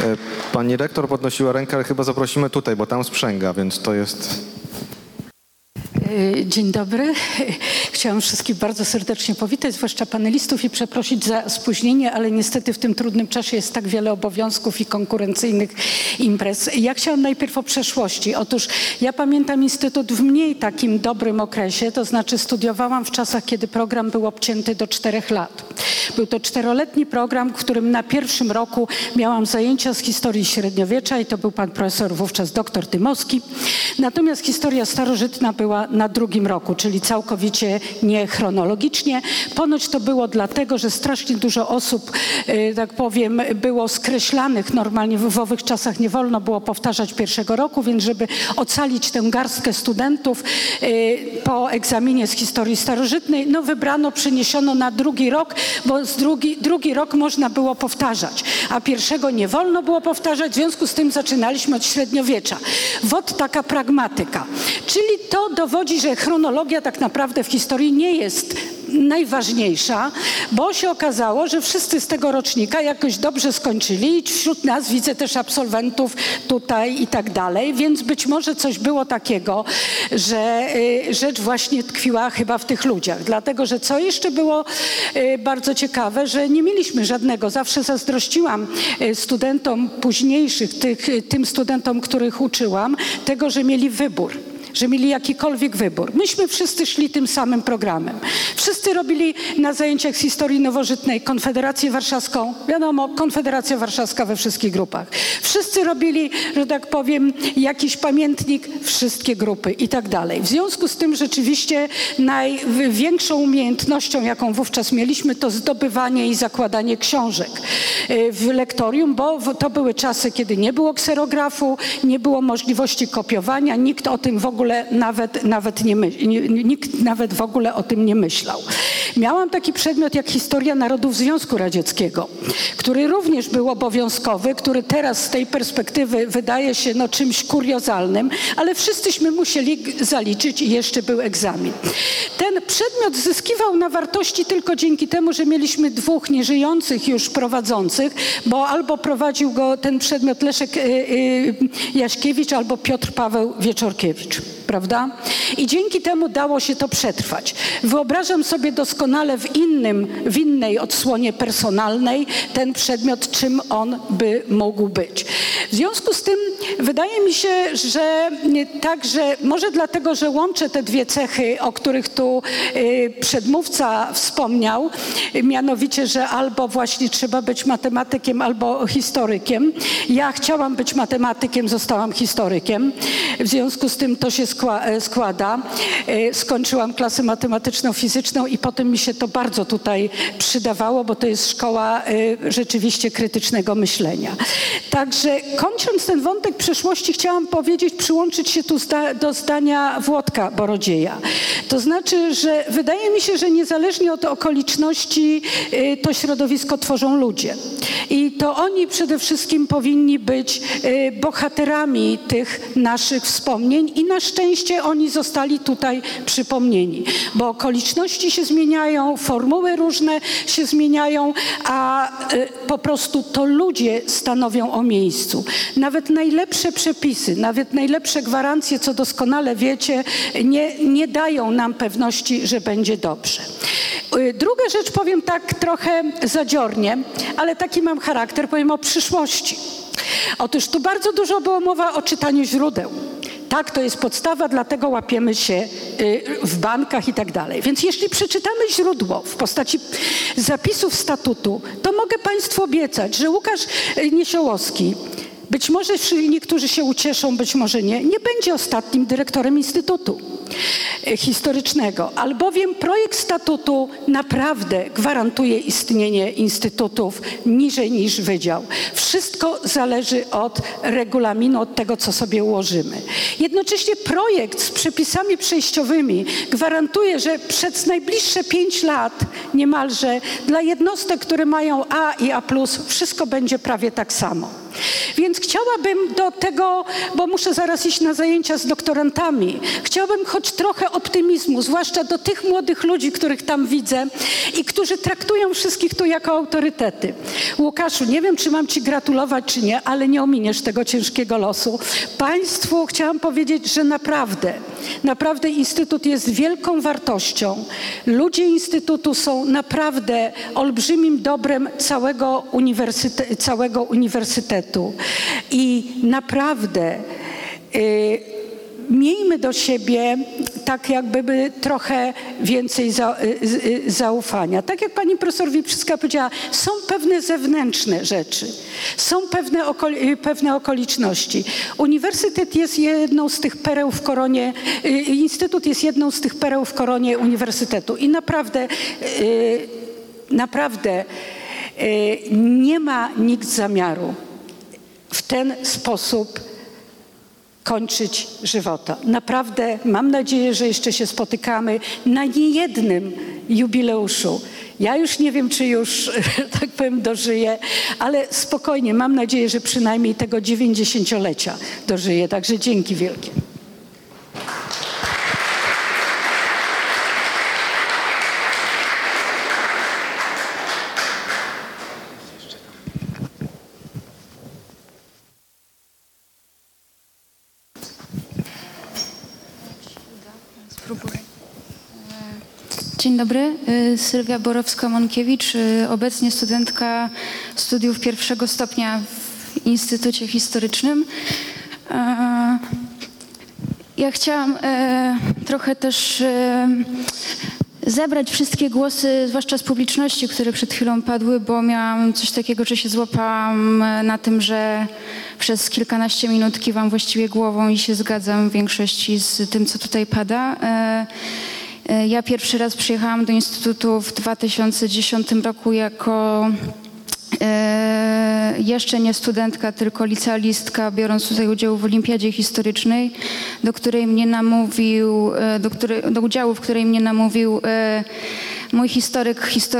E, Pani rektor podnosiła rękę, ale chyba zaprosimy tutaj, bo tam sprzęga, więc to jest... Y, Dzień dobry. *laughs* Chciałam wszystkich bardzo serdecznie powitać, zwłaszcza panelistów i przeprosić za spóźnienie, ale niestety w tym trudnym czasie jest tak wiele obowiązków i konkurencyjnych imprez. Ja chciałam najpierw o przeszłości. Otóż ja pamiętam Instytut w mniej takim dobrym okresie, to znaczy studiowałam w czasach, kiedy program był obcięty do czterech lat. Był to czteroletni program, w którym na pierwszym roku miałam zajęcia z historii średniowiecza i to był pan profesor wówczas doktor Dymowski. Natomiast historia starożytna była na drugim roku, czyli całkowicie nie chronologicznie. Ponoć to było dlatego, że strasznie dużo osób, e, tak powiem, było skreślanych. Normalnie w owych czasach nie wolno było powtarzać pierwszego roku, więc żeby ocalić tę garstkę studentów e, po egzaminie z historii starożytnej, no wybrano, przeniesiono na drugi rok, bo z drugi, drugi rok można było powtarzać, a pierwszego nie wolno było powtarzać, w związku z tym zaczynaliśmy od średniowiecza. Wot taka pragmatyka. Czyli to dowodzi, że chronologia tak naprawdę w historii nie jest najważniejsza, bo się okazało, że wszyscy z tego rocznika jakoś dobrze skończyli. Wśród nas widzę też absolwentów tutaj i tak dalej, więc być może coś było takiego, że y, rzecz właśnie tkwiła chyba w tych ludziach. Dlatego, że co jeszcze było y, bardzo ciekawe, że nie mieliśmy żadnego, zawsze zazdrościłam y, studentom późniejszych, tych, tym studentom, których uczyłam, tego, że mieli wybór że mieli jakikolwiek wybór. Myśmy wszyscy szli tym samym programem. Wszyscy robili na zajęciach z historii nowożytnej Konfederację Warszawską. Wiadomo, Konfederacja Warszawska we wszystkich grupach. Wszyscy robili, że tak powiem, jakiś pamiętnik, wszystkie grupy i tak dalej. W związku z tym rzeczywiście największą umiejętnością, jaką wówczas mieliśmy, to zdobywanie i zakładanie książek y, w lektorium, bo to były czasy, kiedy nie było kserografu, nie było możliwości kopiowania, nikt o tym w ogóle nawet, nawet nie nikt nawet w ogóle o tym nie myślał. Miałam taki przedmiot jak historia narodów Związku Radzieckiego, który również był obowiązkowy, który teraz z tej perspektywy wydaje się no, czymś kuriozalnym, ale wszyscyśmy musieli zaliczyć i jeszcze był egzamin. Ten przedmiot zyskiwał na wartości tylko dzięki temu, że mieliśmy dwóch nieżyjących już prowadzących, bo albo prowadził go ten przedmiot Leszek y, y, Jaśkiewicz, albo Piotr Paweł Wieczorkiewicz. Prawda? I dzięki temu dało się to przetrwać. Wyobrażam sobie doskonale w, innym, w innej odsłonie personalnej ten przedmiot, czym on by mógł być. W związku z tym wydaje mi się, że także, może dlatego, że łączę te dwie cechy, o których tu y, przedmówca wspomniał, mianowicie, że albo właśnie trzeba być matematykiem, albo historykiem. Ja chciałam być matematykiem, zostałam historykiem. W związku z tym to się skła- e, składa. E, Skończyłam klasę matematyczną, fizyczną i potem mi się to bardzo tutaj przydawało, bo to jest szkoła e, rzeczywiście krytycznego myślenia. Także kończąc ten wątek przeszłości, chciałam powiedzieć, przyłączyć się tu do zdania Włodka Borodzieja. To znaczy, że wydaje mi się, że niezależnie od okoliczności to środowisko tworzą ludzie. I to oni przede wszystkim powinni być bohaterami tych naszych wspomnień i na szczęście oni zostali tutaj przypomnieni, bo okoliczności się zmieniają, formuły różne się zmieniają, a e, po prostu to ludzie stanowią o miejscu. Nawet najlepsze przepisy, nawet najlepsze gwarancje, co doskonale wiecie, nie, nie dają nam pewności, że będzie dobrze. Y, Druga rzecz powiem tak trochę zadziornie, ale taki mam charakter, powiem o przyszłości. Otóż tu bardzo dużo było mowa o czytaniu źródeł. Tak, to jest podstawa, dlatego łapiemy się y, w bankach i tak dalej. Więc jeśli przeczytamy źródło w postaci zapisów statutu, to mogę Państwu obiecać, że Łukasz y, Niesiołowski być może niektórzy się ucieszą, być może nie, nie będzie ostatnim dyrektorem Instytutu e, Historycznego, albowiem projekt statutu naprawdę gwarantuje istnienie instytutów niżej niż wydział. Wszystko zależy od regulaminu, od tego, co sobie ułożymy. Jednocześnie projekt z przepisami przejściowymi gwarantuje, że przez najbliższe pięć lat niemalże dla jednostek, które mają A i A+, wszystko będzie prawie tak samo. Więc chciałabym do tego, bo muszę zaraz iść na zajęcia z doktorantami, chciałabym choć trochę optymizmu, zwłaszcza do tych młodych ludzi, których tam widzę i którzy traktują wszystkich tu jako autorytety. Łukaszu, nie wiem, czy mam Ci gratulować, czy nie, ale nie ominiesz tego ciężkiego losu. Państwu chciałam powiedzieć, że naprawdę, naprawdę Instytut jest wielką wartością. Ludzie Instytutu są naprawdę olbrzymim dobrem całego, uniwersyte całego uniwersytetu. I naprawdę y, miejmy do siebie tak jakby trochę więcej za, y, y, zaufania. Tak jak pani profesor Wiprzewska powiedziała, są pewne zewnętrzne rzeczy, są pewne, okoli, pewne okoliczności. Uniwersytet jest jedną z tych pereł w koronie, instytut jest jedną z tych pereł w koronie uniwersytetu i naprawdę, naprawdę nie ma nikt zamiaru w ten sposób kończyć żywota. Naprawdę mam nadzieję, że jeszcze się spotykamy na niejednym jubileuszu. Ja już nie wiem, czy już, *laughs* tak powiem, dożyję, ale spokojnie, mam nadzieję, że przynajmniej tego 90-lecia dożyję. Także dzięki wielkie. Dzień dobry, y, Sylwia Borowska-Monkiewicz, y, obecnie studentka studiów pierwszego stopnia w Instytucie Historycznym. E, ja chciałam trochę też zebrać wszystkie głosy, zwłaszcza z publiczności, które przed chwilą padły, bo miałam coś takiego, że się złapałam na tym, że przez kilkanaście minut kiwam właściwie głową i się zgadzam w większości z tym, co tutaj pada. E, ja pierwszy raz przyjechałam do Instytutu w 2010 roku jako e, jeszcze nie studentka, tylko licealistka, biorąc tutaj udział w Olimpiadzie Historycznej, do której mnie namówił, e, do, który, do udziału, w której mnie namówił mój historyk histo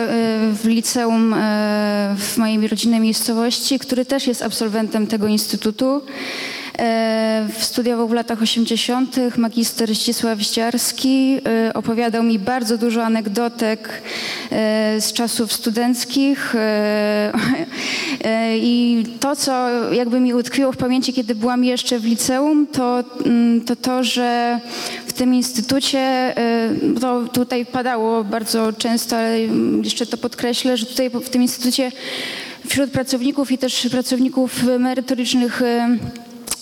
w liceum w mojej rodzinnej miejscowości, który też jest absolwentem tego instytutu. E, studiował w latach 80. magister Zdzisław Zdziarski. E, opowiadał mi bardzo dużo anegdotek e, z czasów studenckich *laughs* i to, co jakby mi utkwiło w pamięci, kiedy byłam jeszcze w liceum, to mm, to, to że w tym instytucie, to tutaj padało bardzo często, ale jeszcze to podkreślę, że tutaj w tym instytucie wśród pracowników i też pracowników merytorycznych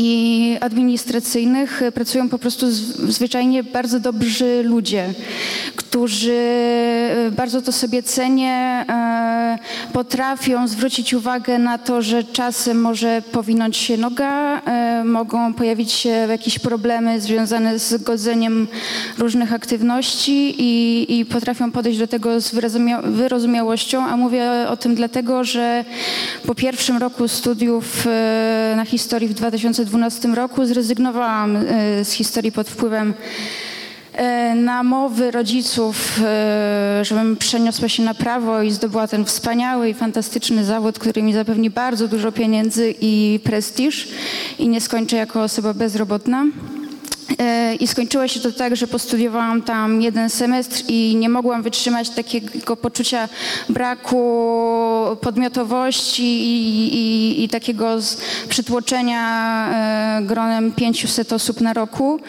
i administracyjnych pracują po prostu zwyczajnie bardzo dobrzy ludzie, którzy e, bardzo to sobie cenię, e, potrafią zwrócić uwagę na to, że czasem może powinąć się noga, e, mogą pojawić się jakieś problemy związane z godzeniem różnych aktywności i, i potrafią podejść do tego z wyrozumiałością, a mówię o tym dlatego, że po pierwszym roku studiów na historii w 2012 roku zrezygnowałam z historii pod wpływem E, na mowy rodziców, e, żebym przeniosła się na prawo i zdobyła ten wspaniały i fantastyczny zawód, który mi zapewni bardzo dużo pieniędzy i prestiż i nie skończę jako osoba bezrobotna. E, I skończyło się to tak, że postudiowałam tam jeden semestr i nie mogłam wytrzymać takiego poczucia braku podmiotowości i, i, i takiego przytłoczenia gronem 500 osób na roku.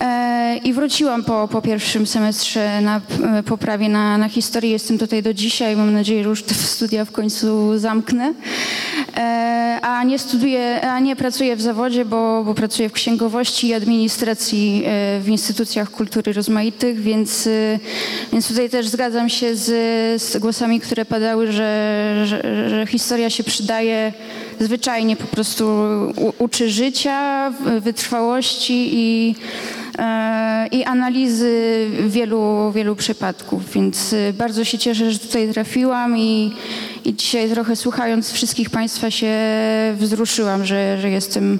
E, I wróciłam po, po pierwszym semestrze na e, poprawie na, na historii. Jestem tutaj do dzisiaj. Mam nadzieję, że już te studia w końcu zamknę. e, a nie studiuję, a nie pracuję w zawodzie, bo, bo pracuję w księgowości i administracji w instytucjach kultury rozmaitych, więc, więc tutaj też zgadzam się z, z głosami, które padały, że, że, że historia się przydaje zwyczajnie, po prostu u, uczy życia, wytrwałości i i analizy wielu, wielu przypadków, więc y, bardzo się cieszę, że tutaj trafiłam i, i dzisiaj trochę słuchając wszystkich Państwa się wzruszyłam, że, że jestem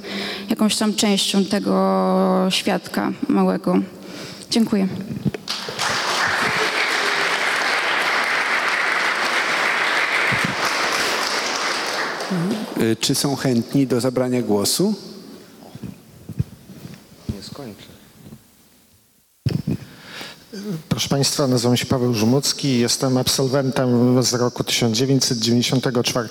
jakąś tam częścią tego świadka małego. Dziękuję. Y, Czy są chętni do zabrania głosu? Nie skończę. Proszę Państwa, nazywam się Paweł Żumucki, jestem absolwentem z roku 1994.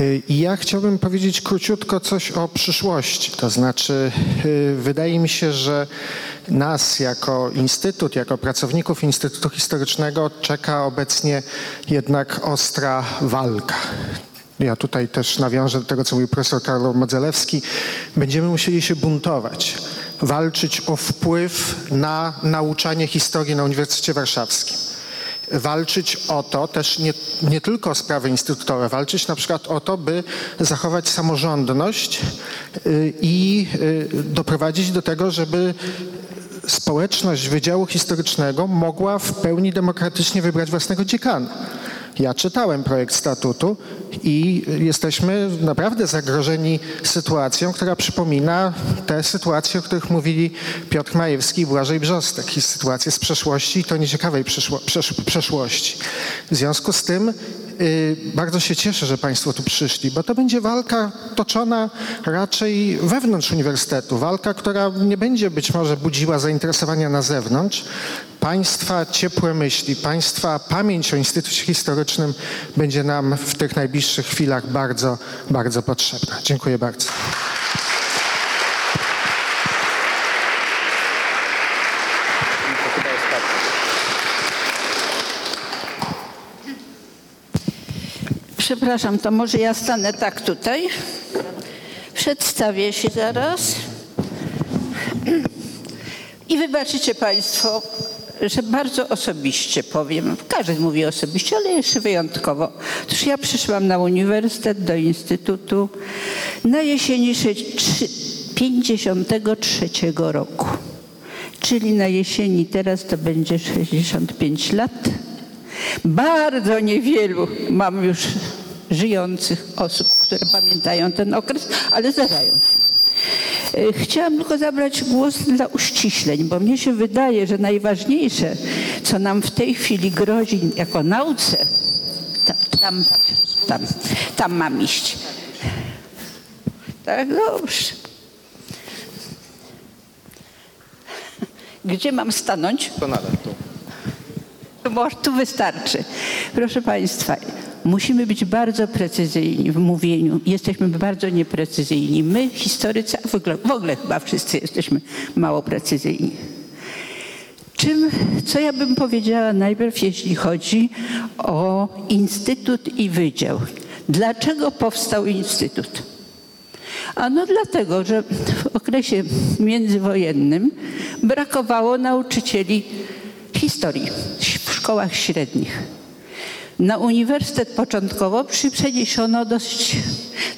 Y, I ja chciałbym powiedzieć króciutko coś o przyszłości. To znaczy, y, wydaje mi się, że nas jako instytut, jako pracowników Instytutu Historycznego czeka obecnie jednak ostra walka. Ja tutaj też nawiążę do tego, co mówił profesor Karol Modzelewski. Będziemy musieli się buntować, walczyć o wpływ na nauczanie historii na Uniwersytecie Warszawskim. Walczyć o to, też nie, nie tylko o sprawy instytutowe, walczyć na przykład o to, by zachować samorządność y, i y, doprowadzić do tego, żeby społeczność Wydziału Historycznego mogła w pełni demokratycznie wybrać własnego dziekana. Ja czytałem projekt statutu i jesteśmy naprawdę zagrożeni sytuacją, która przypomina te sytuacje, o których mówili Piotr Majewski i Błażej Brzostek. I sytuacje z przeszłości, i to nieciekawej przeszłości. W związku z tym bardzo się cieszę, że Państwo tu przyszli, bo to będzie walka toczona raczej wewnątrz uniwersytetu. Walka, która nie będzie być może budziła zainteresowania na zewnątrz. Państwa ciepłe myśli, Państwa pamięć o Instytucie Historycznym będzie nam w tych najbliższych chwilach bardzo, bardzo potrzebna. Dziękuję bardzo. Przepraszam, to może ja stanę tak tutaj. Przedstawię się zaraz. I wybaczycie Państwo, że bardzo osobiście powiem. Każdy mówi osobiście, ale jeszcze wyjątkowo. Otóż ja przyszłam na uniwersytet, do instytutu na jesieni 53 roku. Czyli na jesieni teraz to będzie 65 lat. Bardzo niewielu mam już żyjących osób, które pamiętają ten okres, ale zdarzają się. E, Chciałam tylko zabrać głos dla uściśleń, bo mnie się wydaje, że najważniejsze, co nam w tej chwili grozi jako nauce, tam, tam, tam, tam mam iść. Tak, dobrze. Gdzie mam stanąć? Może tu wystarczy. Proszę Państwa, musimy być bardzo precyzyjni w mówieniu. Jesteśmy bardzo nieprecyzyjni. My, historycy, w ogóle, w ogóle chyba wszyscy jesteśmy mało precyzyjni. Czym, co ja bym powiedziała najpierw, jeśli chodzi o Instytut i Wydział. Dlaczego powstał Instytut? Ano dlatego, że w okresie międzywojennym brakowało nauczycieli historii szkołach średnich. Na uniwersytet początkowo przeniesiono dość,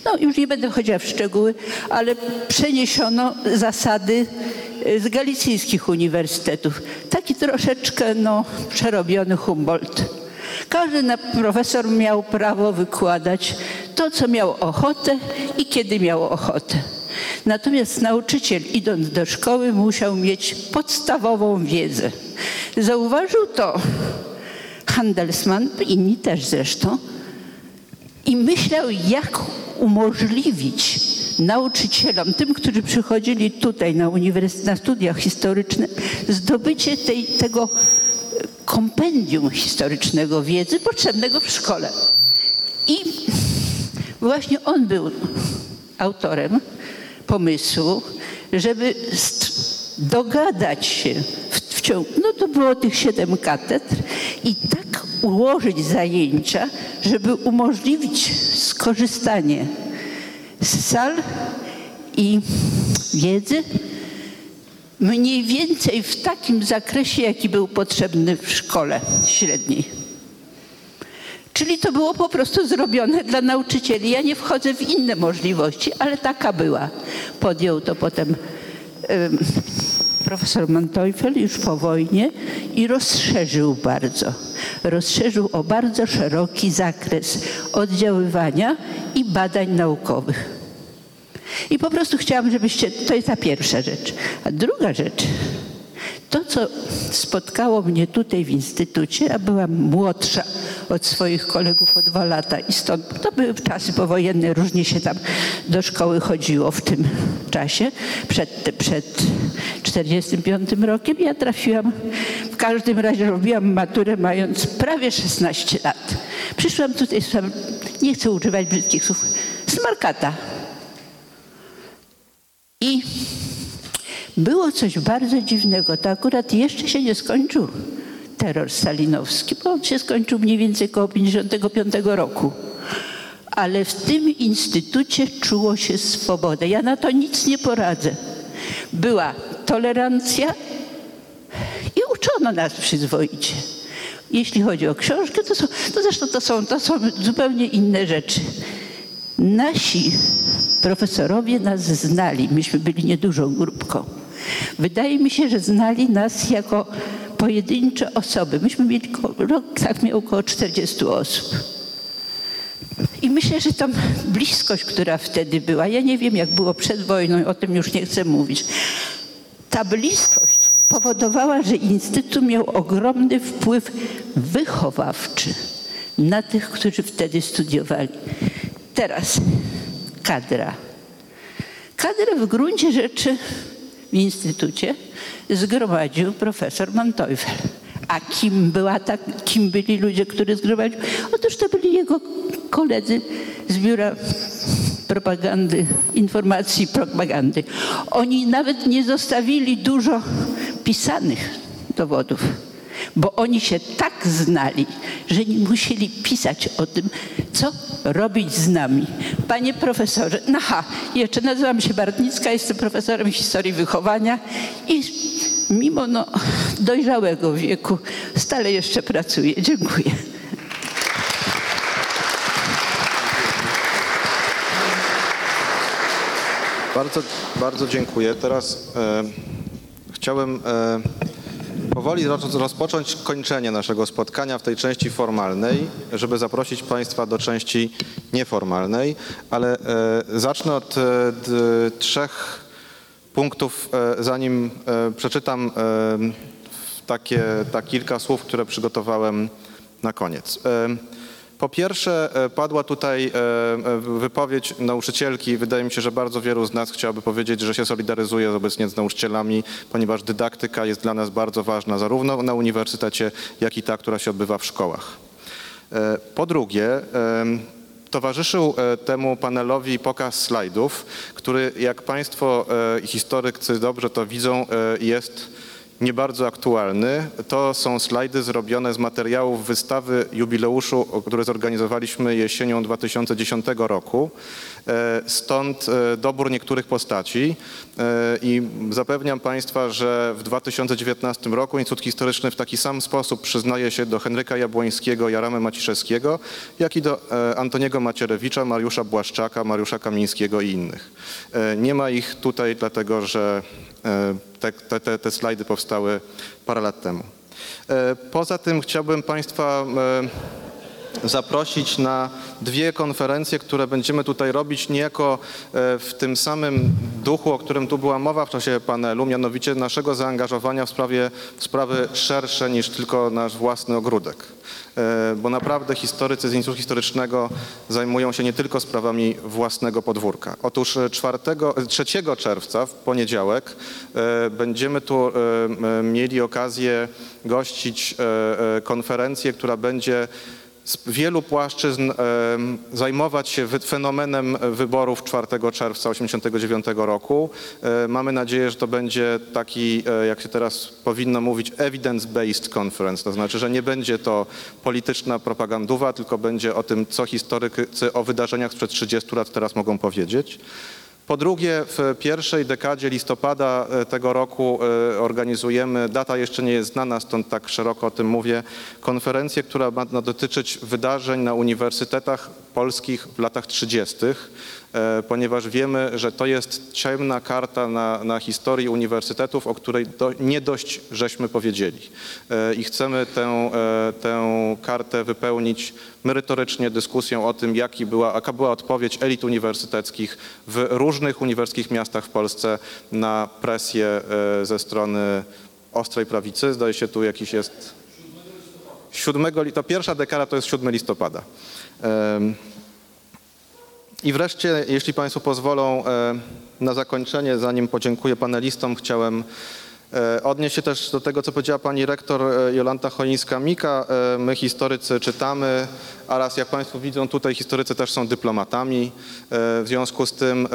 no już nie będę chodziła w szczegóły, ale przeniesiono zasady y, z galicyjskich uniwersytetów. Taki troszeczkę no, przerobiony Humboldt. Każdy profesor miał prawo wykładać to, co miał ochotę i kiedy miał ochotę. Natomiast nauczyciel idąc do szkoły musiał mieć podstawową wiedzę. Zauważył to Handelsman, inni też zresztą, i myślał, jak umożliwić nauczycielom, tym, którzy przychodzili tutaj na uniwersytet, na studia historyczne, zdobycie tej, tego kompendium historycznego wiedzy potrzebnego w szkole. I właśnie on był autorem pomysłu, żeby dogadać się w, w ciągu, no to było tych siedem katedr i tak ułożyć zajęcia, żeby umożliwić sk- skorzystanie z sal i wiedzy mniej więcej w takim zakresie, jaki był potrzebny w szkole średniej. Czyli to było po prostu zrobione dla nauczycieli. Ja nie wchodzę w inne możliwości, ale taka była. Podjął to potem em, profesor Manteuffel już po wojnie i rozszerzył bardzo. Rozszerzył o bardzo szeroki zakres oddziaływania i badań naukowych. I po prostu chciałam, żebyście, to jest ta pierwsza rzecz. A druga rzecz, to co spotkało mnie tutaj w instytucie, a byłam młodsza od swoich kolegów o dwa lata i stąd, to były czasy powojenne, różnie się tam do szkoły chodziło w tym czasie, przed, przed 45 rokiem. Ja trafiłam, w każdym razie robiłam maturę mając prawie 16 lat. Przyszłam tutaj, z- nie chcę używać brzydkich słów, smarkata. I było coś bardzo dziwnego. To akurat jeszcze się nie skończył terror stalinowski, bo on się skończył mniej więcej koło 55 roku. Ale w tym instytucie czuło się swobodę. Ja na to nic nie poradzę. Była tolerancja i uczono nas przyzwoicie. Jeśli chodzi o książkę, to, są, to zresztą to są, to są zupełnie inne rzeczy. Nasi profesorowie nas znali. Myśmy byli niedużą grupką. Wydaje mi się, że znali nas jako pojedyncze osoby. Myśmy mieli, rok tak miał około 40 osób. I myślę, że tam bliskość, która wtedy była, ja nie wiem jak było przed wojną, o tym już nie chcę mówić. Ta bliskość powodowała, że Instytut miał ogromny wpływ wychowawczy na tych, którzy wtedy studiowali. Teraz kadra. Kadrę w gruncie rzeczy w Instytucie zgromadził profesor Manteuffel. A kim, była ta, kim byli ludzie, których zgromadził? Otóż to byli jego koledzy z biura propagandy, informacji propagandy. Oni nawet nie zostawili dużo pisanych dowodów, bo oni się tak znali, że nie musieli pisać o tym, co robić z nami. Panie profesorze, no jeszcze nazywam się Bartnicka, jestem profesorem historii wychowania i mimo no, dojrzałego wieku stale jeszcze pracuję. Dziękuję. Bardzo, bardzo dziękuję. Teraz e, chciałem e, powoli roz- rozpocząć kończenie naszego spotkania w tej części formalnej, żeby zaprosić Państwa do części nieformalnej, ale e, zacznę od e, trzech punktów, e, zanim przeczytam takie, tak kilka słów, które przygotowałem na koniec. Po pierwsze, e, padła tutaj e, e, wypowiedź nauczycielki. Wydaje mi się, że bardzo wielu z nas chciałoby powiedzieć, że się solidaryzuje obecnie z nauczycielami, ponieważ dydaktyka jest dla nas bardzo ważna, zarówno na uniwersytecie, jak i ta, która się odbywa w szkołach. Po drugie, towarzyszył temu panelowi pokaz slajdów, który, jak Państwo historycy dobrze to widzą, jest nie bardzo aktualny. To są slajdy zrobione z materiałów wystawy jubileuszu, które zorganizowaliśmy jesienią 2010 roku. E, Stąd e, dobór niektórych postaci E, i zapewniam Państwa, że w 2019 roku Instytut Historyczny w taki sam sposób przyznaje się do Henryka Jabłońskiego, Jaramy Maciszewskiego, jak i do Antoniego Macierewicza, Mariusza Błaszczaka, Mariusza Kamińskiego i innych. Nie ma ich tutaj dlatego, że te, te, te, te slajdy powstały parę lat temu. E, Poza tym chciałbym Państwa e, zaprosić na dwie konferencje, które będziemy tutaj robić niejako e, w tym samym duchu, o którym tu była mowa w czasie panelu, mianowicie naszego zaangażowania w, sprawie, w sprawy szersze niż tylko nasz własny ogródek. E, Bo naprawdę historycy z Instytutu Historycznego zajmują się nie tylko sprawami własnego podwórka. Otóż e, 4, 3 czerwca, w poniedziałek, e, będziemy tu e, mieli okazję gościć e, e, konferencję, która będzie z wielu płaszczyzn zajmować się fenomenem wyborów 4 czerwca 1989 roku. E, Mamy nadzieję, że to będzie taki, e, jak się teraz powinno mówić, evidence-based conference, to znaczy, że nie będzie to polityczna propagandowa, tylko będzie o tym, co historycy o wydarzeniach sprzed 30 lat teraz mogą powiedzieć. Po drugie, w pierwszej dekadzie listopada e, tego roku e, organizujemy, data jeszcze nie jest znana, stąd tak szeroko o tym mówię, konferencję, która ma dotyczyć wydarzeń na uniwersytetach polskich w latach 30., e, ponieważ wiemy, że to jest ciemna karta na, na historii uniwersytetów, o której do, nie dość żeśmy powiedzieli. E, I chcemy tę, e, tę kartę wypełnić merytorycznie dyskusją o tym, jaki była, jaka była odpowiedź elit uniwersyteckich w różnych uniwersyteckich miastach w Polsce na presję e, ze strony ostrej prawicy. Zdaje się tu jakiś jest 7 li- to pierwsza dekada to jest 7 listopada. I wreszcie, jeśli Państwo pozwolą, e, na zakończenie, zanim podziękuję panelistom, chciałem e, odnieść się też do tego, co powiedziała pani rektor e, Jolanta Cholińska-Mika. E, My historycy czytamy, a raz jak Państwo widzą, tutaj historycy też są dyplomatami. W związku z tym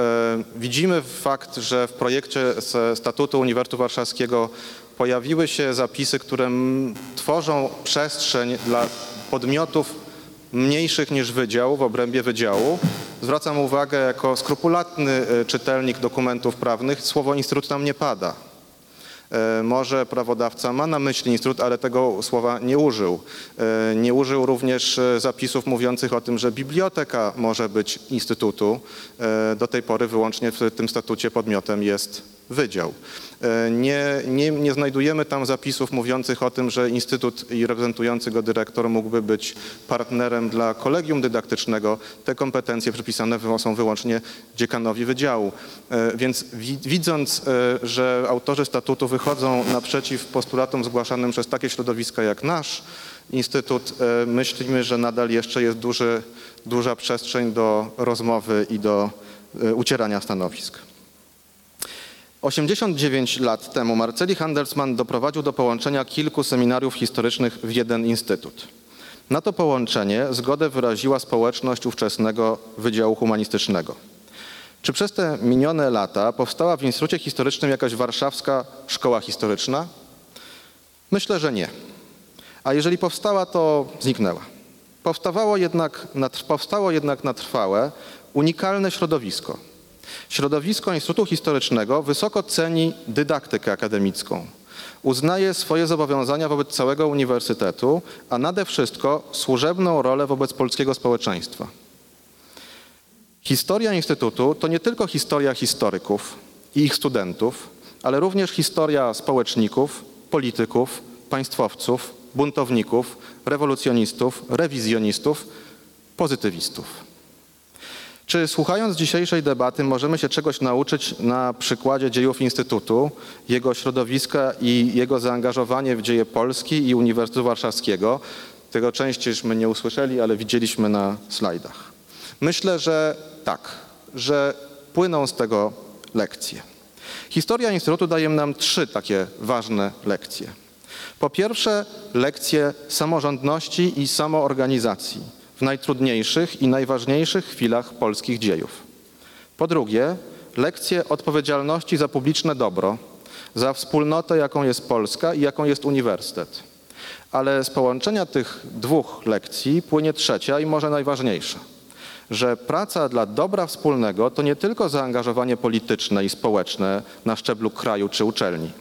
widzimy fakt, że w projekcie statutu Uniwersytetu Warszawskiego pojawiły się zapisy, które tworzą przestrzeń dla podmiotów mniejszych niż wydział w obrębie wydziału. Zwracam uwagę jako skrupulatny e, czytelnik dokumentów prawnych, słowo instytut tam nie pada. E, Może prawodawca ma na myśli instytut, ale tego słowa nie użył. E, Nie użył również zapisów mówiących o tym, że biblioteka może być instytutu. Do tej pory wyłącznie w tym statucie podmiotem jest wydział. E, Nie, nie, nie znajdujemy tam zapisów mówiących o tym, że instytut i reprezentujący go dyrektor mógłby być partnerem dla kolegium dydaktycznego. Te kompetencje przypisane są wyłącznie dziekanowi wydziału. E, Więc wi- widząc, e, że autorzy statutu wychodzą naprzeciw postulatom zgłaszanym przez takie środowiska jak nasz instytut, myślimy, że nadal jeszcze jest duży, duża przestrzeń do rozmowy i do ucierania stanowisk. 89 lat temu Marceli Handelsman doprowadził do połączenia kilku seminariów historycznych w jeden instytut. Na to połączenie zgodę wyraziła społeczność ówczesnego Wydziału Humanistycznego. Czy przez te minione lata powstała w Instytucie Historycznym jakaś warszawska szkoła historyczna? Myślę, że nie. A jeżeli powstała, to zniknęła. Powstawało jednak na, powstało jednak na trwałe unikalne środowisko. Środowisko Instytutu Historycznego wysoko ceni dydaktykę akademicką. Uznaje swoje zobowiązania wobec całego uniwersytetu, a nade wszystko służebną rolę wobec polskiego społeczeństwa. Historia Instytutu to nie tylko historia historyków i ich studentów, ale również historia społeczników, polityków, państwowców, buntowników, rewolucjonistów, rewizjonistów, pozytywistów. Czy słuchając dzisiejszej debaty możemy się czegoś nauczyć na przykładzie dziejów Instytutu, jego środowiska i jego zaangażowanie w dzieje Polski i Uniwersytetu Warszawskiego? Tego częściejśmy nie usłyszeli, ale widzieliśmy na slajdach. Myślę, że tak, że płyną z tego lekcje. Historia Instytutu daje nam trzy takie ważne lekcje. Po pierwsze, lekcje samorządności i samoorganizacji najtrudniejszych i najważniejszych chwilach polskich dziejów. Po drugie, lekcje odpowiedzialności za publiczne dobro, za wspólnotę, jaką jest Polska i jaką jest uniwersytet. Ale z połączenia tych dwóch lekcji płynie trzecia i może najważniejsza, że praca dla dobra wspólnego to nie tylko zaangażowanie polityczne i społeczne na szczeblu kraju czy uczelni.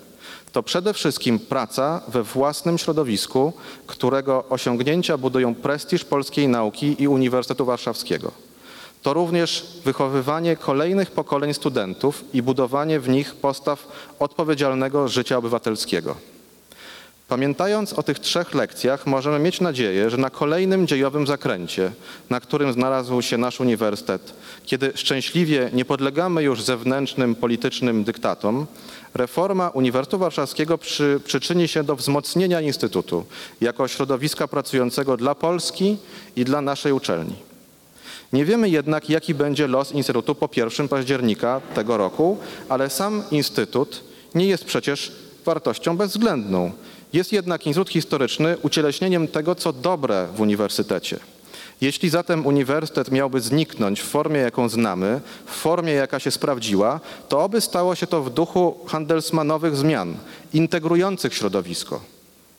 To przede wszystkim praca we własnym środowisku, którego osiągnięcia budują prestiż polskiej nauki i Uniwersytetu Warszawskiego. To również wychowywanie kolejnych pokoleń studentów i budowanie w nich postaw odpowiedzialnego życia obywatelskiego. Pamiętając o tych trzech lekcjach, możemy mieć nadzieję, że na kolejnym dziejowym zakręcie, na którym znalazł się nasz uniwersytet, kiedy szczęśliwie nie podlegamy już zewnętrznym politycznym dyktatom, reforma Uniwersytetu Warszawskiego przy, przyczyni się do wzmocnienia Instytutu jako środowiska pracującego dla Polski i dla naszej uczelni. Nie wiemy jednak, jaki będzie los Instytutu po 1 października tego roku, ale sam Instytut nie jest przecież wartością bezwzględną. Jest jednak Instytut Historyczny ucieleśnieniem tego, co dobre w uniwersytecie. Jeśli zatem uniwersytet miałby zniknąć w formie, jaką znamy, w formie, jaka się sprawdziła, to oby stało się to w duchu Handelsmanowych zmian, integrujących środowisko.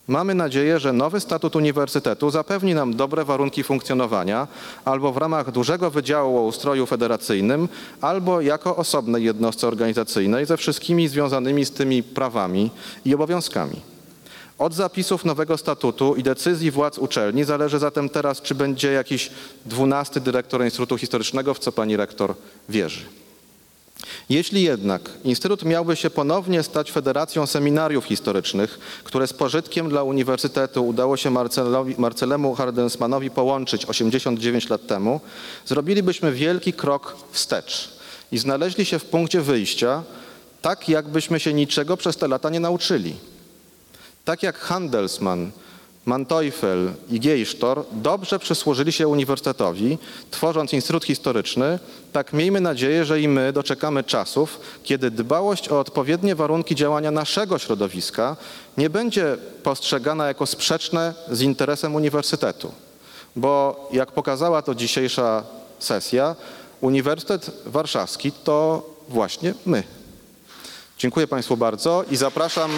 Mamy nadzieję, że nowy statut uniwersytetu zapewni nam dobre warunki funkcjonowania albo w ramach dużego wydziału o ustroju federacyjnym, albo jako osobnej jednostce organizacyjnej ze wszystkimi związanymi z tymi prawami i obowiązkami. Od zapisów nowego statutu i decyzji władz uczelni zależy zatem teraz, czy będzie jakiś dwunasty dyrektor Instytutu Historycznego, w co pani rektor wierzy. Jeśli jednak Instytut miałby się ponownie stać Federacją Seminariów Historycznych, które z pożytkiem dla Uniwersytetu udało się Marcelowi, Marcelemu Hardensmanowi połączyć 89 lat temu, zrobilibyśmy wielki krok wstecz i znaleźli się w punkcie wyjścia, tak jakbyśmy się niczego przez te lata nie nauczyli. Tak jak Handelsmann, Manteuffel i Geisztor dobrze przysłużyli się uniwersytetowi, tworząc Instytut Historyczny, tak miejmy nadzieję, że i my doczekamy czasów, kiedy dbałość o odpowiednie warunki działania naszego środowiska nie będzie postrzegana jako sprzeczne z interesem uniwersytetu. Bo jak pokazała to dzisiejsza sesja, Uniwersytet Warszawski to właśnie my. Dziękuję Państwu bardzo i zapraszam.